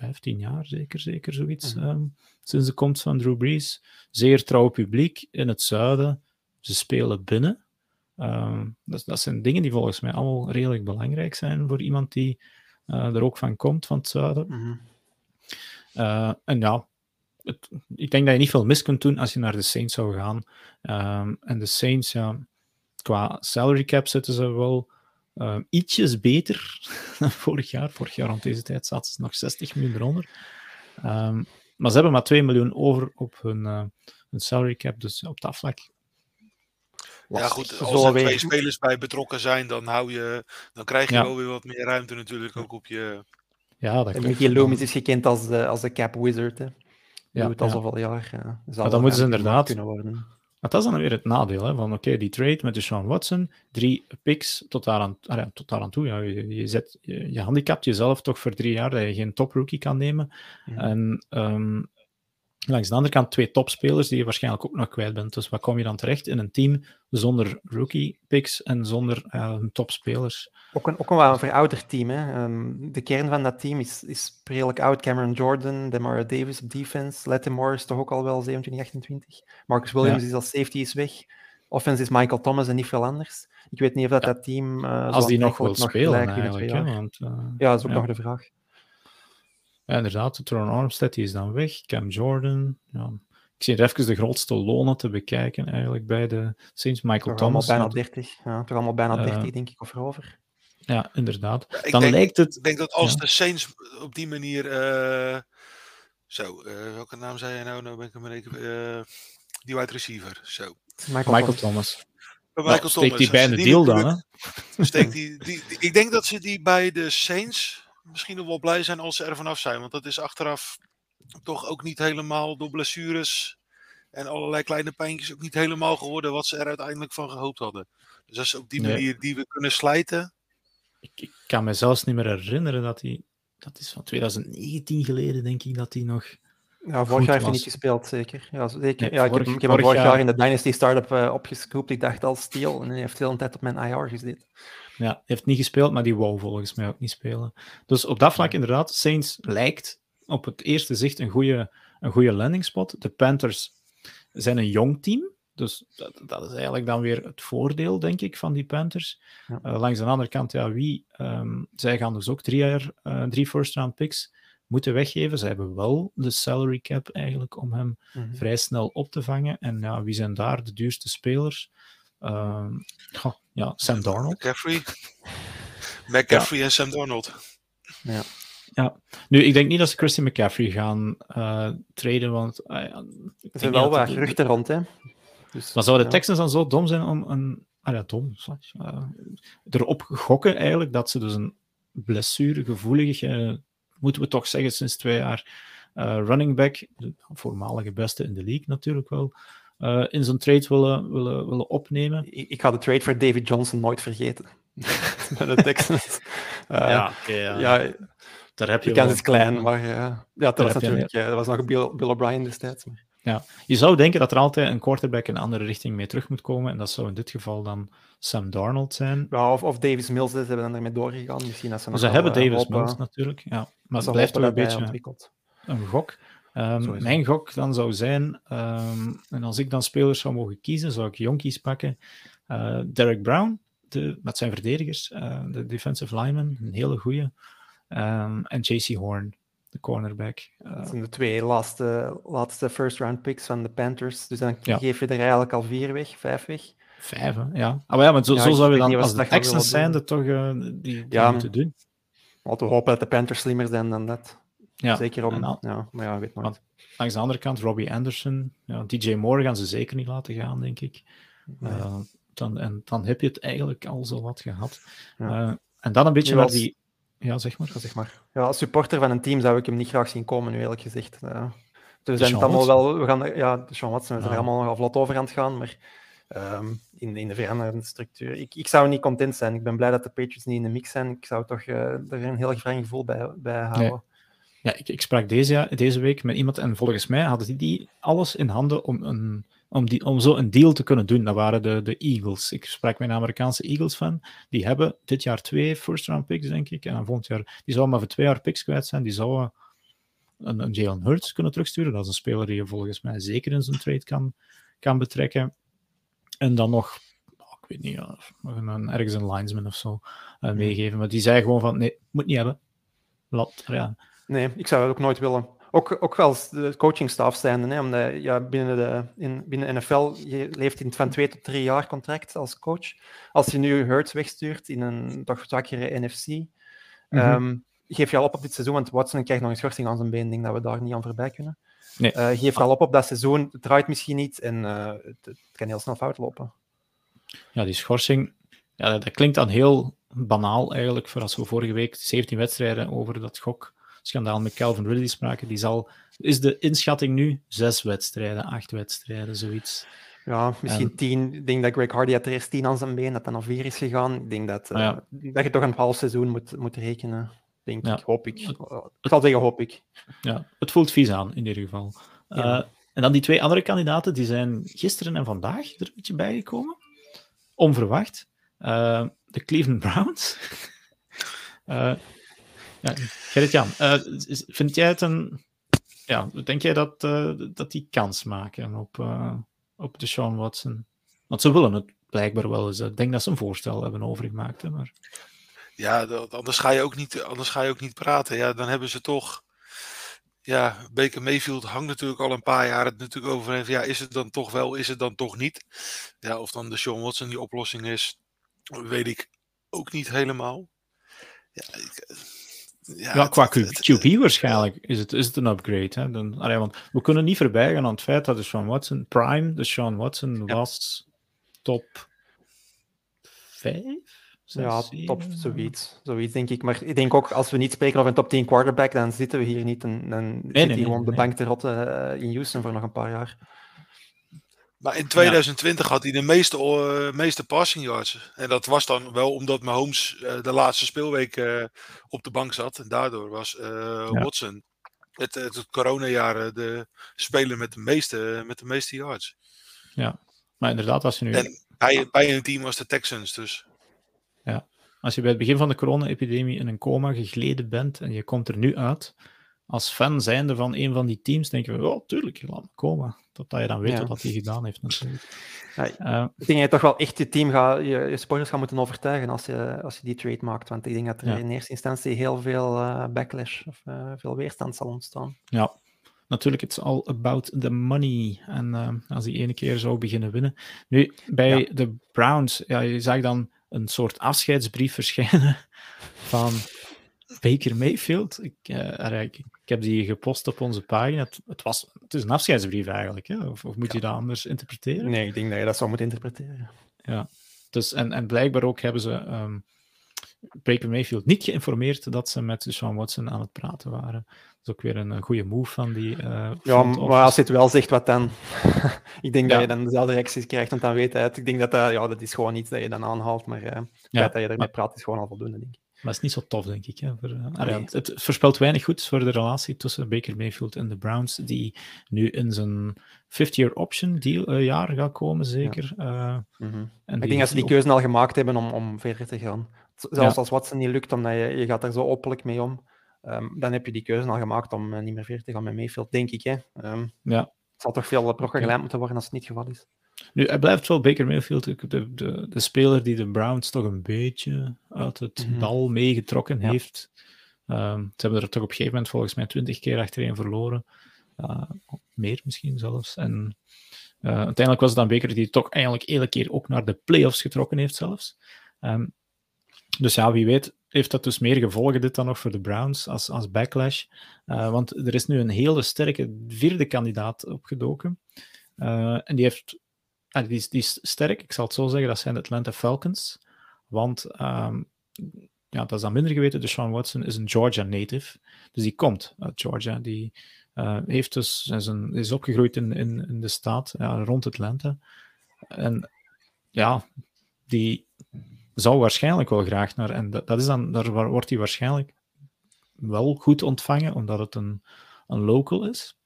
15 jaar zeker, zeker zoiets. Mhm. Ehm, sinds de komst van Drew Brees. Zeer trouw publiek in het zuiden. Ze spelen binnen. Um, dat, dat, zijn dingen die volgens mij allemaal redelijk belangrijk zijn voor iemand die uh, er ook van komt, van het zuiden. Mhm. uh, en ja, het, ik denk dat je niet veel mis kunt doen als je naar de Saints zou gaan. Um, en de Saints, ja, qua salary cap zitten ze wel uh, ietsjes beter dan vorig jaar. Vorig jaar rond deze tijd zaten ze nog 60 miljoen eronder. Um, maar ze hebben maar 2 miljoen over op hun, uh, hun salary cap, dus op dat vlak. Ja, goed, als er twee spelers bij betrokken zijn, dan, hou je, dan krijg je ja. wel weer wat meer ruimte natuurlijk ook op je... Ja, dat en Michiel Loomis is gekend als de, als de cap wizard. Hè. Ja, doet al ja. zoveel jaar. Ja. Maar dan moeten ze inderdaad... Kunnen worden. Maar dat is dan weer het nadeel, hè, van oké, die trade met de Sean Watson, drie picks tot daar aan, ah tot daar aan toe. Ja, je, je, zet, je, je handicapt jezelf toch voor drie jaar dat je geen top rookie kan nemen. En um, langs de andere kant twee topspelers die je waarschijnlijk ook nog kwijt bent. Dus wat kom je dan terecht in een team zonder rookie picks en zonder uh, topspelers? Ook een, ook een wel een verouderd team. Hè. Um, de kern van dat team is, is redelijk oud. Cameron Jordan, Demar Davis op defense. Lattimore is toch ook al wel 27, 28. Marcus Williams is als safety is weg. Offense is Michael Thomas en niet veel anders. Ik weet niet of dat, dat team... Uh, Als die nog wil spelen eigenlijk. Want, uh, ja, dat is ook nog de vraag. Ja, inderdaad, Tron Armstead die is dan weg. Cam Jordan. Ja. Ik zie even de grootste lonen te bekijken eigenlijk bij de Saints. Michael toch Thomas. Allemaal bijna 30. Ja, toch allemaal bijna 30, uh, denk ik, of erover. Ja, inderdaad. Ja, dan denk, lijkt het... Ik denk dat als ja. de Saints op die manier... Uh, zo, uh, welke naam zei je nou? Nou ben ik hem uh, Die wide receiver. Zo. Michael, Michael Thomas. Bij Michael nou, Thomas. die bij een deal dan, hè? Steekt die, die, die, ik denk dat ze die bij de Saints misschien nog wel blij zijn als ze er vanaf zijn. Want dat is achteraf toch ook niet helemaal door blessures en allerlei kleine pijntjes ook niet helemaal geworden wat ze er uiteindelijk van gehoopt hadden. Dus als ze op die manier die we kunnen slijten. Ik, ik, kan me zelfs niet meer herinneren dat hij. Dat is van 2019 geleden, denk ik, dat hij nog. Ja, vorig jaar heeft hij niet gespeeld, zeker. Ja, zeker. Nee, ja, ik, heb, ik heb hem vorig jaar, in de Dynasty Startup uh, opgescoopt. Ik dacht al steel en hij heeft de hele tijd op mijn IR gezeten. Ja, heeft niet gespeeld, maar die wou volgens mij ook niet spelen. Dus op dat vlak inderdaad, Saints lijkt op het eerste zicht een goede, een goede landing spot. De Panthers zijn een jong team, dus dat, dat is eigenlijk dan weer het voordeel, denk ik, van die Panthers. Ja. Uh, langs de andere kant, ja, wie? Um, zij gaan dus ook drie, jaar, uh, drie first-round picks moeten weggeven. Ze hebben wel de salary cap eigenlijk om hem mm-hmm. vrij snel op te vangen. En ja, wie zijn daar de duurste spelers? Uh, oh, ja, Sam Darnold. McCaffrey. McCaffrey ja. en Sam Darnold. Ja. Ja, nu ik denk niet dat ze Christian McCaffrey gaan uh, traden, want... Uh, er zijn wel wat geruchten rond, hè. Dus, maar zouden de Texans dan zo dom zijn om een... Ah ja, dom. Uh, erop gokken eigenlijk dat ze dus een blessuregevoelige, moeten we toch zeggen, sinds twee jaar running back, de voormalige beste in de league natuurlijk wel, uh, in zo'n trade willen, willen, willen opnemen. Ik, ik, ga de trade voor David Johnson nooit vergeten. Met de Texans. Uh, ja, okay, ja. ja. Daar heb je de kans is klein, maar ja, ja dat, was natuurlijk, ja, dat was nog Bill, Bill O'Brien destijds. Maar. Ja, je zou denken dat er altijd een quarterback in een andere richting mee terug moet komen. En dat zou in dit geval dan Sam Darnold zijn. Ja, of, of Davis Mills, ze hebben dan ermee doorgegaan. Misschien als ze, ze hebben Davis Mills natuurlijk, ja. Maar het blijft toch een beetje een gok. Um, mijn gok dan zou zijn, um, en als ik dan spelers zou mogen kiezen, zou ik jonkies pakken. Uh, Derek Brown, de, met zijn verdedigers, uh, de defensive lineman, een hele goeie. Um, en JC Horn, de cornerback. Uh, dat zijn de twee laatste, laatste first round picks van de Panthers. Dus dan ja. geef je er eigenlijk al vier weg, vijf weg. Vijf, hè? ja. Ah, maar ja, maar zo, ja, zo zou je dan, als de Texans zijn, toch die, die ja, moeten doen. Laten we hopen dat de Panthers slimmer zijn dan dat. Ja, zeker om. Dan, ja, maar ja, weet nooit. Langs de andere kant, Robbie Anderson, ja, DJ Moore gaan ze zeker niet laten gaan, denk ik. Nee. Uh, dan, en dan heb je het eigenlijk al zo wat gehad. Ja. Uh, en dan een beetje waar die. Ja, zeg maar. zeg maar. Ja, als supporter van een team zou ik hem niet graag zien komen, nu eerlijk gezegd. Uh, we zijn het allemaal wel. We gaan, ja, Sean Watson, we zijn er allemaal nog vlot over aan het gaan, maar. Um, in, in de veranderende structuur. Ik, ik zou niet content zijn. Ik ben blij dat de Patriots niet in de mix zijn. Ik zou toch uh, er een heel gevraagd gevoel bij, bij houden. Nee. Ja, ik, ik sprak deze, deze week met iemand en volgens mij hadden die, die alles in handen om, een, om, die, om zo een deal te kunnen doen. Dat waren de, de Eagles. Ik sprak met een Amerikaanse Eagles fan. Die hebben dit jaar twee first round picks, denk ik. En dan volgend jaar, die zouden maar voor twee jaar picks kwijt zijn. Die zouden een, een Jalen Hurts kunnen terugsturen. Dat is een speler die je volgens mij zeker in zijn trade kan, kan betrekken. En dan nog oh, ik weet niet, ja, een, ergens een linesman of zo uh, meegeven. Maar die zei gewoon van, nee, moet niet hebben. Laat, ja. Nee, ik zou het ook nooit willen. Ook, ook wel als de coachingstaf zijn, hè, omdat ja, binnen, de, in, binnen NFL je leeft in van twee tot drie jaar contract als coach. Als je nu Hurts wegstuurt in een toch zwakkere NFC, mm -hmm. um, geef je al op op dit seizoen, want Watson krijgt nog een schorsing aan zijn been, denk dat we daar niet aan voorbij kunnen. Nee. Uh, geef al op op dat seizoen, het draait misschien niet en uh, het, het, kan heel snel fout lopen. Ja, die schorsing, ja, dat, klinkt dan heel banaal eigenlijk, voor als we vorige week 17 wedstrijden over dat gok schandaal met Calvin Ridley spraken, die zal, is de inschatting nu zes wedstrijden, acht wedstrijden, zoiets. Ja, misschien en... tien. Ik denk dat Greg Hardy had er eerst tien aan zijn been, dat dan naar vier is gegaan. Ik denk dat, uh, ja. dat je toch een half seizoen moet, moet rekenen. Denk ja. ik, hoop ik. Ik zal zeggen, hoop ik. Ja, het voelt vies aan, in ieder geval. Uh, en dan die twee andere kandidaten, die zijn gisteren en vandaag er een beetje bijgekomen. Onverwacht. Uh, de Cleveland Browns. uh, ja, Gerrit-Jan, vind jij het een... Ja, denk jij dat, dat die kans maken op, op de Sean Watson? Want ze willen het blijkbaar wel eens. Ik denk dat ze een voorstel hebben overgemaakt. Hè, maar... Ja, anders ga, je ook niet, anders ga je ook niet praten. Ja, dan hebben ze toch ja, Baker Mayfield hangt natuurlijk al een paar jaar het natuurlijk over. Ja, is het dan toch wel, is het dan toch niet? Ja, of dan de Sean Watson die oplossing is, weet ik ook niet helemaal. Ja, ik, ja, ja qua QB waarschijnlijk is het, is het een upgrade. Hè? Dan, allee, want we kunnen niet voorbij gaan aan het feit dat de Sean Watson, Prime, de Sean Watson was top 5 ja, top zoiets, zoiets denk ik. Maar ik denk ook, als we niet spreken over een top 10 quarterback, dan zitten we hier niet. En, dan nee, zit nee, hier gewoon de bank te rotten eh, in Houston voor nog een paar jaar. Maar in 2020 had hij de meeste, uh, meeste passing yards. En dat was dan wel omdat Mahomes uh, de laatste speelweek uh, op de bank zat. En daardoor was ja. Watson het, het, het coronajaar de speler met de meeste, met de meeste yards. Ja, maar inderdaad, als je nu. En bij, bij een team was de Texans dus. Ja. Als je bij het begin van de corona-epidemie in een coma gegleden bent en je komt er nu uit, als fan zijnde van een van die teams, denk je, oh, tuurlijk, laat me komen. Totdat je dan weet wat hij gedaan heeft natuurlijk. Ja, uh, ik denk dat je toch wel echt je team gaat, je, je sporters gaat moeten overtuigen als je, als je die trade maakt. Want ik denk dat er in eerste instantie heel veel uh, backlash of uh, veel weerstand zal ontstaan. Ja, natuurlijk, it's all about the money. En als die ene keer zou beginnen winnen. Nu, bij de Browns, ja, je zag dan een soort afscheidsbrief verschijnen van Baker Mayfield. Ik, uh, ik, ik, heb die gepost op onze pagina. Het, het, was, het is een afscheidsbrief eigenlijk, hè? Of, of moet je dat anders interpreteren? Nee, ik denk dat je dat zou moeten interpreteren. Ja, dus, en, en blijkbaar ook hebben ze um, Baker Mayfield niet geïnformeerd dat ze met Sean Watson aan het praten waren. Dat is ook weer een, goede move van die. Uh, ja, maar als je het wel zegt, wat dan? ik denk dat je dan dezelfde reacties krijgt, want dan weet hij het. Ik denk dat dat, ja, dat is gewoon iets dat je dan aanhaalt, maar uh, ja. dat je ermee praat is gewoon al voldoende, denk ik. Maar het is niet zo tof, denk ik. Hè, voor, uh, nee. het, voorspelt weinig goeds voor de relatie tussen Baker Mayfield en de Browns, die nu in zijn 50-year option deal uh, jaar gaat komen, zeker. Ja. Mm -hmm. en ik denk dat ze die keuze al gemaakt hebben om, om verder te gaan. Zelfs als Watson niet lukt, omdat je, je gaat er zo openlijk mee om. Um, dan heb je die keuze al gemaakt om uh, niet meer verder te gaan met Mayfield, denk ik. Hè? Um, ja. Het zal toch veel brokken gelijmd moeten worden als het niet het geval is. Nu, hij blijft wel Baker Mayfield, de, de, de speler die de Browns toch een beetje uit het mm -hmm. dal meegetrokken ja. heeft. Um, ze hebben er toch op een gegeven moment volgens mij twintig keer achtereen verloren. Uh, meer misschien zelfs. En uh, uiteindelijk was het dan Baker die toch eigenlijk elke keer ook naar de playoffs getrokken heeft zelfs. Um, dus ja, wie weet heeft dat dus meer gevolgen dit dan nog voor de Browns als, als backlash. Uh, want er is nu een hele sterke vierde kandidaat opgedoken. Uh, en die, heeft, uh, die, is, die is sterk, ik zal het zo zeggen, dat zijn de Atlanta Falcons. Want um, ja, dat is dan minder geweten, de Sean Watson is een Georgia native. Dus die komt uit Georgia. Die heeft dus, is, een, is opgegroeid in, in, in de staat ja, rond Atlanta. En ja, die zou waarschijnlijk wel graag naar. En dat, dat is dan, daar wordt hij waarschijnlijk wel goed ontvangen, omdat het een, een local is.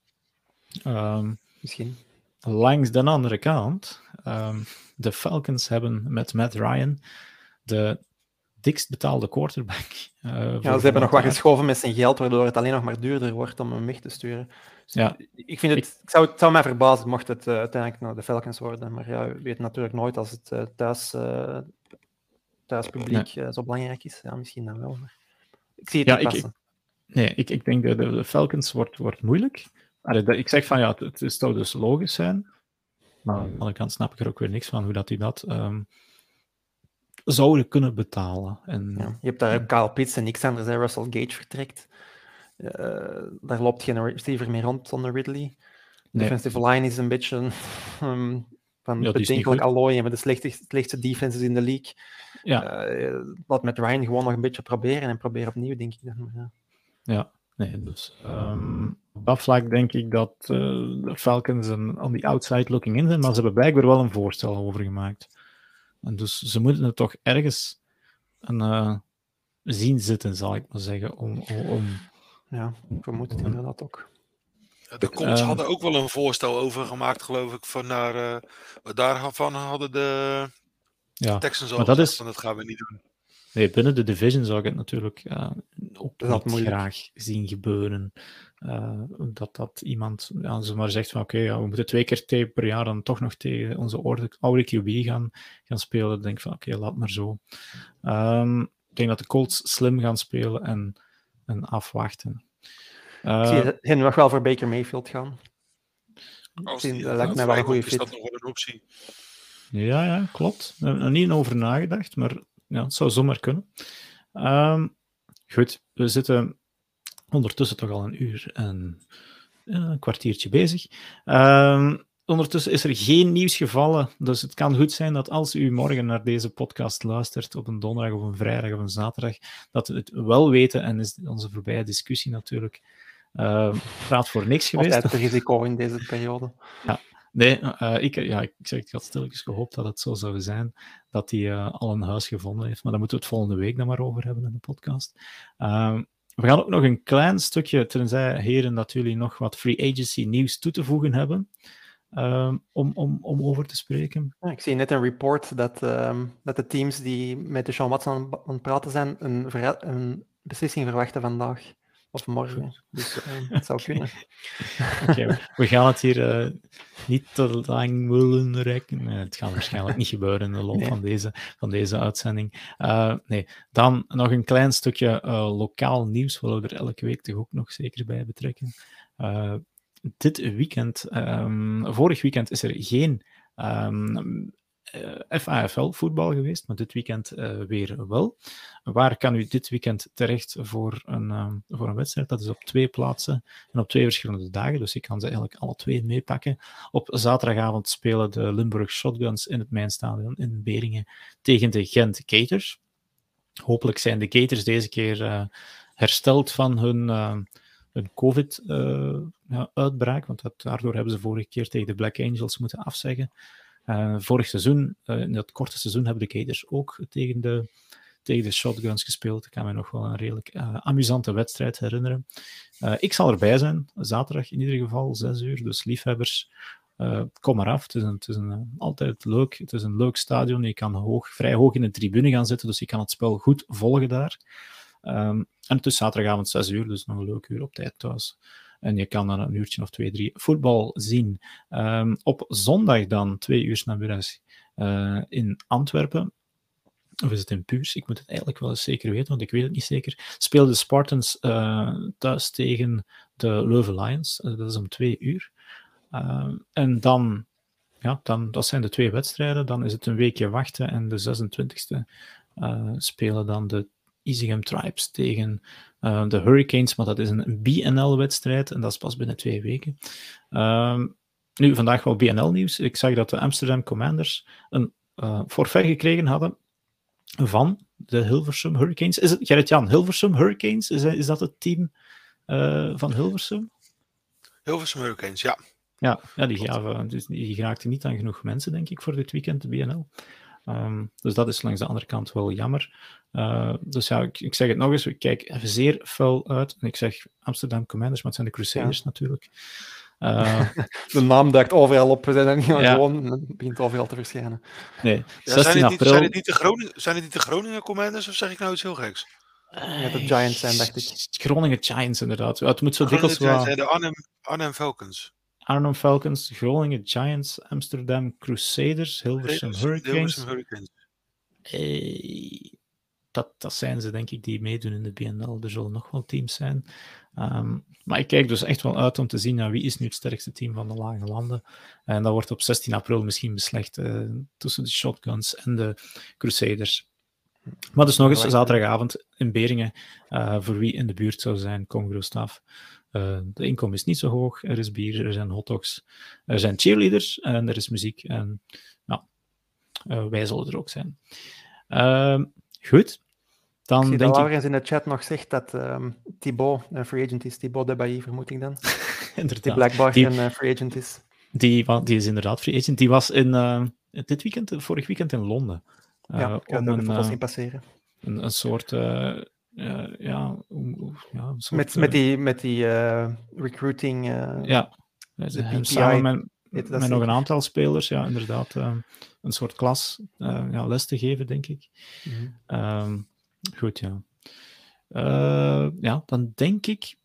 Um, Misschien. Langs de andere kant, um, de Falcons hebben met Matt Ryan de dikst betaalde quarterback. Uh, ja, ze hebben nog wat geschoven met zijn geld, waardoor het alleen nog maar duurder wordt om hem weg te sturen. Dus ja. ik, vind het, ik, zou, het zou mij verbazen mocht het uh, uiteindelijk naar de Falcons worden. Maar ja, je weet natuurlijk nooit als het uh, thuis thuispubliek nee. Eh, zo belangrijk is. Ja, misschien dan wel. Maar ik zie het ja, niet passen. Ik, nee, ik, ik denk dat de, de Falcons wordt, wordt moeilijk. Allee, ik zeg van ja, het, het zou dus logisch zijn. Maar aan de andere kant snap ik er ook weer niks van hoe dat die dat um, zouden kunnen betalen. En, ja, je hebt daar ook Kyle Pitts en niks anders. Russell Gage vertrekt. Uh, daar loopt geen receiver meer rond zonder Ridley. De nee. defensive line is een beetje um, van ja, bedenkelijk allooi. met de slechtste, slechtste defenses in de league. Ja. Uh, wat met Ryan gewoon nog een beetje proberen en proberen opnieuw, denk ik. Ja. ja. Nee, dus um, op dat vlak denk ik dat uh, de Falcons een, on die outside looking in zijn, maar ze hebben blijkbaar wel een voorstel over gemaakt. En dus ze moeten het toch ergens een, uh, zien zitten, zal ik maar zeggen. Om, om, ja, vermoed het inderdaad ook. De Colts hadden ook wel een voorstel over gemaakt, geloof ik, van naar, uh, daarvan hadden de ja, Texans al maar dat is... dat gaan we niet doen. Nee, binnen de division zou ik het natuurlijk uh, ook dat graag zien gebeuren. Uh, dat, dat iemand ja, ze maar zegt van oké, ja, we moeten twee keer per jaar dan toch nog tegen onze oude QB gaan, gaan spelen. Dan denk ik van oké, laat maar zo. Um, ik denk dat de Colts slim gaan spelen en, en afwachten. Uh, ik zie hen nog wel voor Baker Mayfield gaan. Als die, dat lijkt mij wel een goede fit. Is dat nog wel een optie? Ja, ja, klopt. We hebben er niet over nagedacht, maar ja, het zou zomaar kunnen. Um, goed, we zitten ondertussen toch al een uur en een kwartiertje bezig. Um, ondertussen is er geen nieuws gevallen, dus het kan goed zijn dat als u morgen naar deze podcast luistert, op een donderdag of een vrijdag of een zaterdag, dat we het wel weten en is onze voorbije discussie natuurlijk uh, praat voor niks geweest. Altijd risico in deze periode. Ja, Nee, uh, ik, ja, ik, zeg, ik had stilletjes gehoopt dat het zo zou zijn dat hij uh, al een huis gevonden heeft. Maar daar moeten we het volgende week dan maar over hebben in de podcast. Uh, we gaan ook nog een klein stukje, tenzij heren dat jullie nog wat free agency nieuws toe te voegen hebben, ehm, om, om, om over te spreken. Ja, ik zie net een report dat, ehm, dat de teams die met de Sean Watson aan het praten zijn, een, een beslissing verwachten vandaag. Of morgen. Dus uh, het zou kunnen. we gaan het hier uh, niet te lang willen rekken. Nee, het gaat waarschijnlijk niet gebeuren in de loop van, deze, van deze uitzending. Uh, nee, dan nog een klein stukje lokaal nieuws, willen we er elke week toch ook nog zeker bij betrekken. dit weekend, um, vorig weekend is er geen um, uh, eh, FAFL voetbal geweest, maar dit weekend uh, weer wel. Waar kan u dit weekend terecht voor een, uh, voor een wedstrijd? Dat is op twee plaatsen en op twee verschillende dagen, dus ik kan ze eigenlijk alle twee meepakken. Op zaterdagavond spelen de Limburg Shotguns in het Mijnstadion in Beringen tegen de Gent Gators. Hopelijk zijn de Gators deze keer hersteld van hun een COVID-uitbraak, want dat, daardoor hebben ze vorige keer tegen de Black Angels moeten afzeggen. Uh, vorig seizoen, uh, in dat korte seizoen, hebben de Gators ook tegen de, tegen de Shotguns gespeeld. Ik kan me nog wel een redelijk uh, amusante wedstrijd herinneren. ik zal erbij zijn, zaterdag in ieder geval, 6 uur. Dus liefhebbers, kom maar af. Het is, een, het is een, altijd leuk. Het is een leuk stadion. Je kan hoog, vrij hoog in de tribune gaan zitten, dus je kan het spel goed volgen daar. Um, en het is zaterdagavond 6 uur, dus nog een leuk uur op tijd thuis. En je kan dan een uurtje of twee, drie voetbal zien. Um, op zondag dan, twee uur namiddags, uh, in Antwerpen. Of is het in Puurs? Ik moet het eigenlijk wel eens zeker weten, want ik weet het niet zeker. Speelden de Spartans uh, thuis tegen de Leuven Lions. Uh, dat is om twee uur. Uh, en dan, ja, dan, dat zijn de twee wedstrijden. Dan is het een weekje wachten. En de 26e spelen dan de Easyham Tribes tegen uh, de Hurricanes, maar dat is een BNL-wedstrijd en dat is pas binnen twee weken. Uh, nu, vandaag wel BNL-nieuws. Ik zag dat de Amsterdam Commanders een uh, forfait gekregen hadden van de Hilversum Hurricanes. Is het, Gerrit-Jan, Hilversum Hurricanes? Is, is dat het team uh, van Hilversum? Hilversum Hurricanes, ja. Ja, ja die, gaven, dus die raakten niet aan genoeg mensen, denk ik, voor dit weekend, de BNL. Um, dus dat is langs de andere kant wel jammer. Uh, dus ja, ik, ik, zeg het nog eens, ik kijk even zeer fel uit. En ik zeg Amsterdam Commanders, maar het zijn de Crusaders ja. natuurlijk. Uh, de naam duikt overal op. We zijn er niet ja. gewoon, het begint overal te verschijnen. Nee, ja, zijn, het niet, april... zijn, het niet de Groningen, zijn het niet de Groningen Commanders of zeg ik nou iets heel geks? Ja, de Giants zijn, dacht ik. Groningen Giants, inderdaad. het moet zo dikwijls wel... de Arnhem, Arnhem Falcons. Arnhem Falcons, Groningen Giants, Amsterdam Crusaders, Hilversum Hurricanes. Hilversum Hurricanes. Hey, dat, dat zijn ze, denk ik, die meedoen in de BNL. Er zullen nog wel teams zijn. Um, maar ik kijk dus echt wel uit om te zien nou, wie is nu het sterkste team van de Lage Landen. En dat wordt op 16 april misschien beslecht uh, tussen de Shotguns en de Crusaders. Maar dus nog eens zaterdagavond in Beringen, uh, voor wie in de buurt zou zijn, kom de inkomen is niet zo hoog, er is bier, er zijn hotdogs, er zijn cheerleaders en er is muziek. En nou, wij zullen er ook zijn. Ehm, goed, dan ik zie denk dat in de chat nog zegt dat um, Thibaut een free agent is. Thibaut Debailly, vermoed ik dan. inderdaad. Die blijkbaar die, een uh, free agent is. Die, die is inderdaad free agent. Die was in, uh, dit weekend, vorig weekend in Londen. Uh, ja, ik om een, de passeren. Een, een soort, ja, hoe, ja, met, met die, met die recruiting. ja, samen met, met nog een aantal spelers, ja, inderdaad, een soort klas ja, les te geven, denk ik. Mm goed, ja. ja, dan denk ik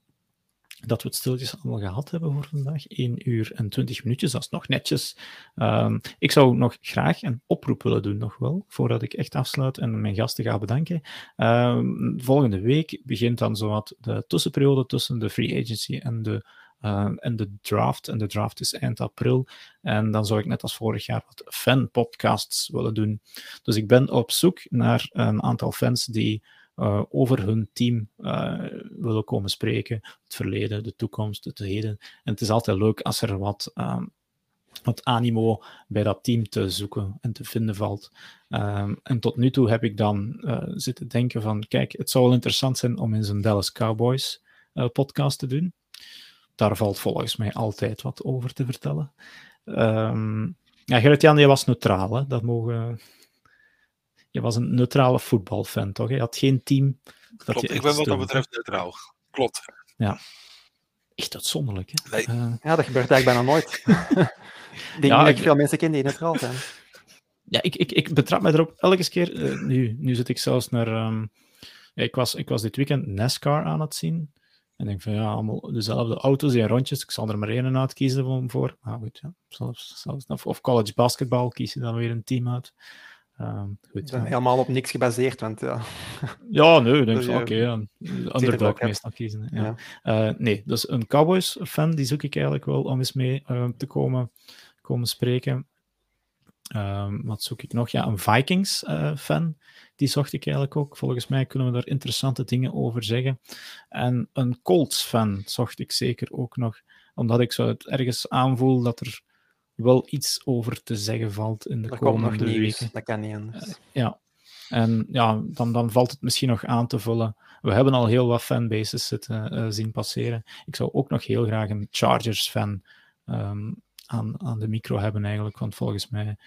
dat we het stilletjes allemaal gehad hebben voor vandaag. 1 uur en 20 minuutjes, dat is nog netjes. Um, ik zou nog graag een oproep willen doen, nog wel, voordat ik echt afsluit en mijn gasten ga bedanken. Um, volgende week begint dan zowat de tussenperiode tussen de free agency en de, uh, en de draft. En de draft is eind april. En dan zou ik net als vorig jaar wat fan-podcasts willen doen. Dus ik ben op zoek naar een aantal fans die uh, over hun team uh, willen komen spreken. Het verleden, de toekomst, het heden. En het is altijd leuk als er wat, um, wat animo bij dat team te zoeken en te vinden valt. Um, en tot nu toe heb ik dan uh, zitten denken van, kijk, het zou wel interessant zijn om in zo'n Dallas Cowboys podcast te doen. Daar valt volgens mij altijd wat over te vertellen. Um, ja, Gerrit-Jan, was neutraal, hè? dat mogen je was een neutrale voetbalfan, toch? Je had geen team. Dat Klopt, je ik ben wat dat betreft neutraal. Klopt. Ja. Echt uitzonderlijk, hè? Nee. Uh, ja, dat gebeurt eigenlijk bijna nooit. ik denk ja, dat ik veel mensen ken die neutraal zijn. Ja, ik, ik, ik betrap me erop elke keer. Uh, nu, nu zit ik zelfs naar... Um, ja, ik, was, ik was dit weekend NASCAR aan het zien. En denk van ja, allemaal dezelfde auto's en rondjes. Ik zal er maar één uitkiezen voor. Maar goed, ja. zelfs, zelfs, of college basketbal kies je dan weer een team uit. Uh, goed, helemaal op niks gebaseerd, want ja... Ja, nee, ik denk van, oké, okay, underdog meestal kiezen. Ja. ja. Uh, nee, dus een Cowboys-fan, die zoek ik eigenlijk wel om eens mee uh, te komen, komen spreken. Um, wat zoek ik nog? Ja, een Vikings-fan, die zocht ik eigenlijk ook. Volgens mij kunnen we daar interessante dingen over zeggen. En een Colts-fan zocht ik zeker ook nog, omdat ik zo het ergens aanvoel dat er wel iets over te zeggen valt in de dat komende weken. Dat kan niet anders. Uh, ja, en ja, dan, dan valt het misschien nog aan te vullen. We hebben al heel wat fanbases zitten, uh, zien passeren. Ik zou ook nog heel graag een Chargers-fan um, aan, aan de micro hebben, eigenlijk. Want volgens mij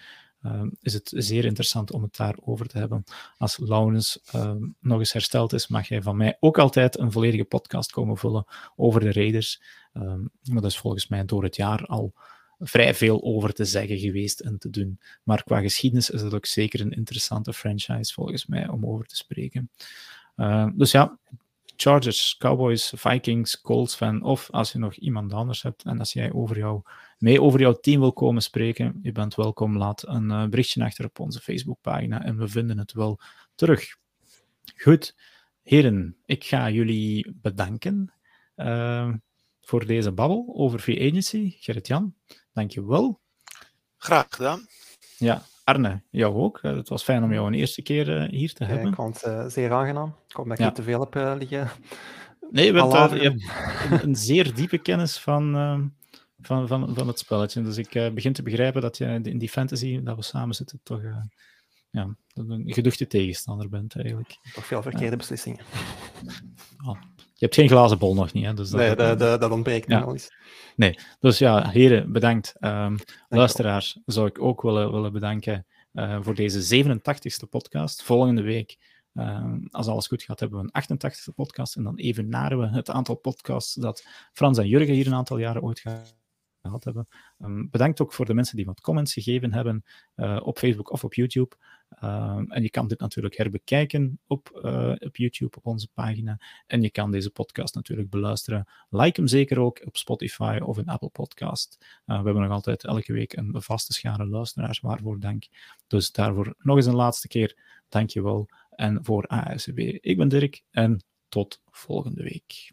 um, is het zeer interessant om het daarover te hebben. Als Laurens um, nog eens hersteld is, mag hij van mij ook altijd een volledige podcast komen vullen over de Raiders. maar dat is volgens mij door het jaar al vrij veel over te zeggen geweest en te doen. Maar qua geschiedenis is het ook zeker een interessante franchise volgens mij om over te spreken. Uh, dus ja, Chargers, Cowboys, Vikings, Colts fan, of als je nog iemand anders hebt en als jij over jou, mee over jouw team wil komen spreken, je bent welkom. Laat een uh, berichtje achter op onze Facebookpagina en we vinden het wel terug. Goed, heren, ik ga jullie bedanken. Uh, voor deze babbel over free agency. Gerrit-Jan, dankjewel. Graag gedaan. Ja, Arne, jou ook. Eh, het was fijn om jou een eerste keer uh, hier te hebben. ik vond het uh, zeer aangenaam. Ik hoop dat ik niet te veel heb liggen. Nee, je, bent, je hebt een, een, zeer diepe kennis van, van, van, van het spelletje. Dus ik begin te begrijpen dat je in die fantasy, dat we samen zitten, toch ja, een geduchte tegenstander bent eigenlijk. Toch veel verkeerde beslissingen. Oh, je hebt geen glazen bol nog niet, hè? Dus dat, nee, dat, dat, dat ontbreekt ja. nog eens. Nee, dus ja, heren, bedankt. Um, luisteraars zou ik ook willen, willen bedanken uh, voor deze 87ste podcast. Volgende week, uh, als alles goed gaat, hebben we een 88ste podcast. En dan even naren we het aantal podcasts dat Frans en Jurgen hier een aantal jaren ooit gehad hebben. Um, bedankt ook voor de mensen die wat comments gegeven hebben uh, op Facebook of op YouTube. Um, en je kan dit natuurlijk herbekijken op, uh, op YouTube, op onze pagina. En je kan deze podcast natuurlijk beluisteren. Like hem zeker ook op Spotify of in Apple Podcast. Uh, we hebben nog altijd elke week een vaste schare luisteraars, waarvoor dank. Dus daarvoor nog eens een laatste keer, dankjewel. En voor ASB, ik ben Dirk en tot volgende week.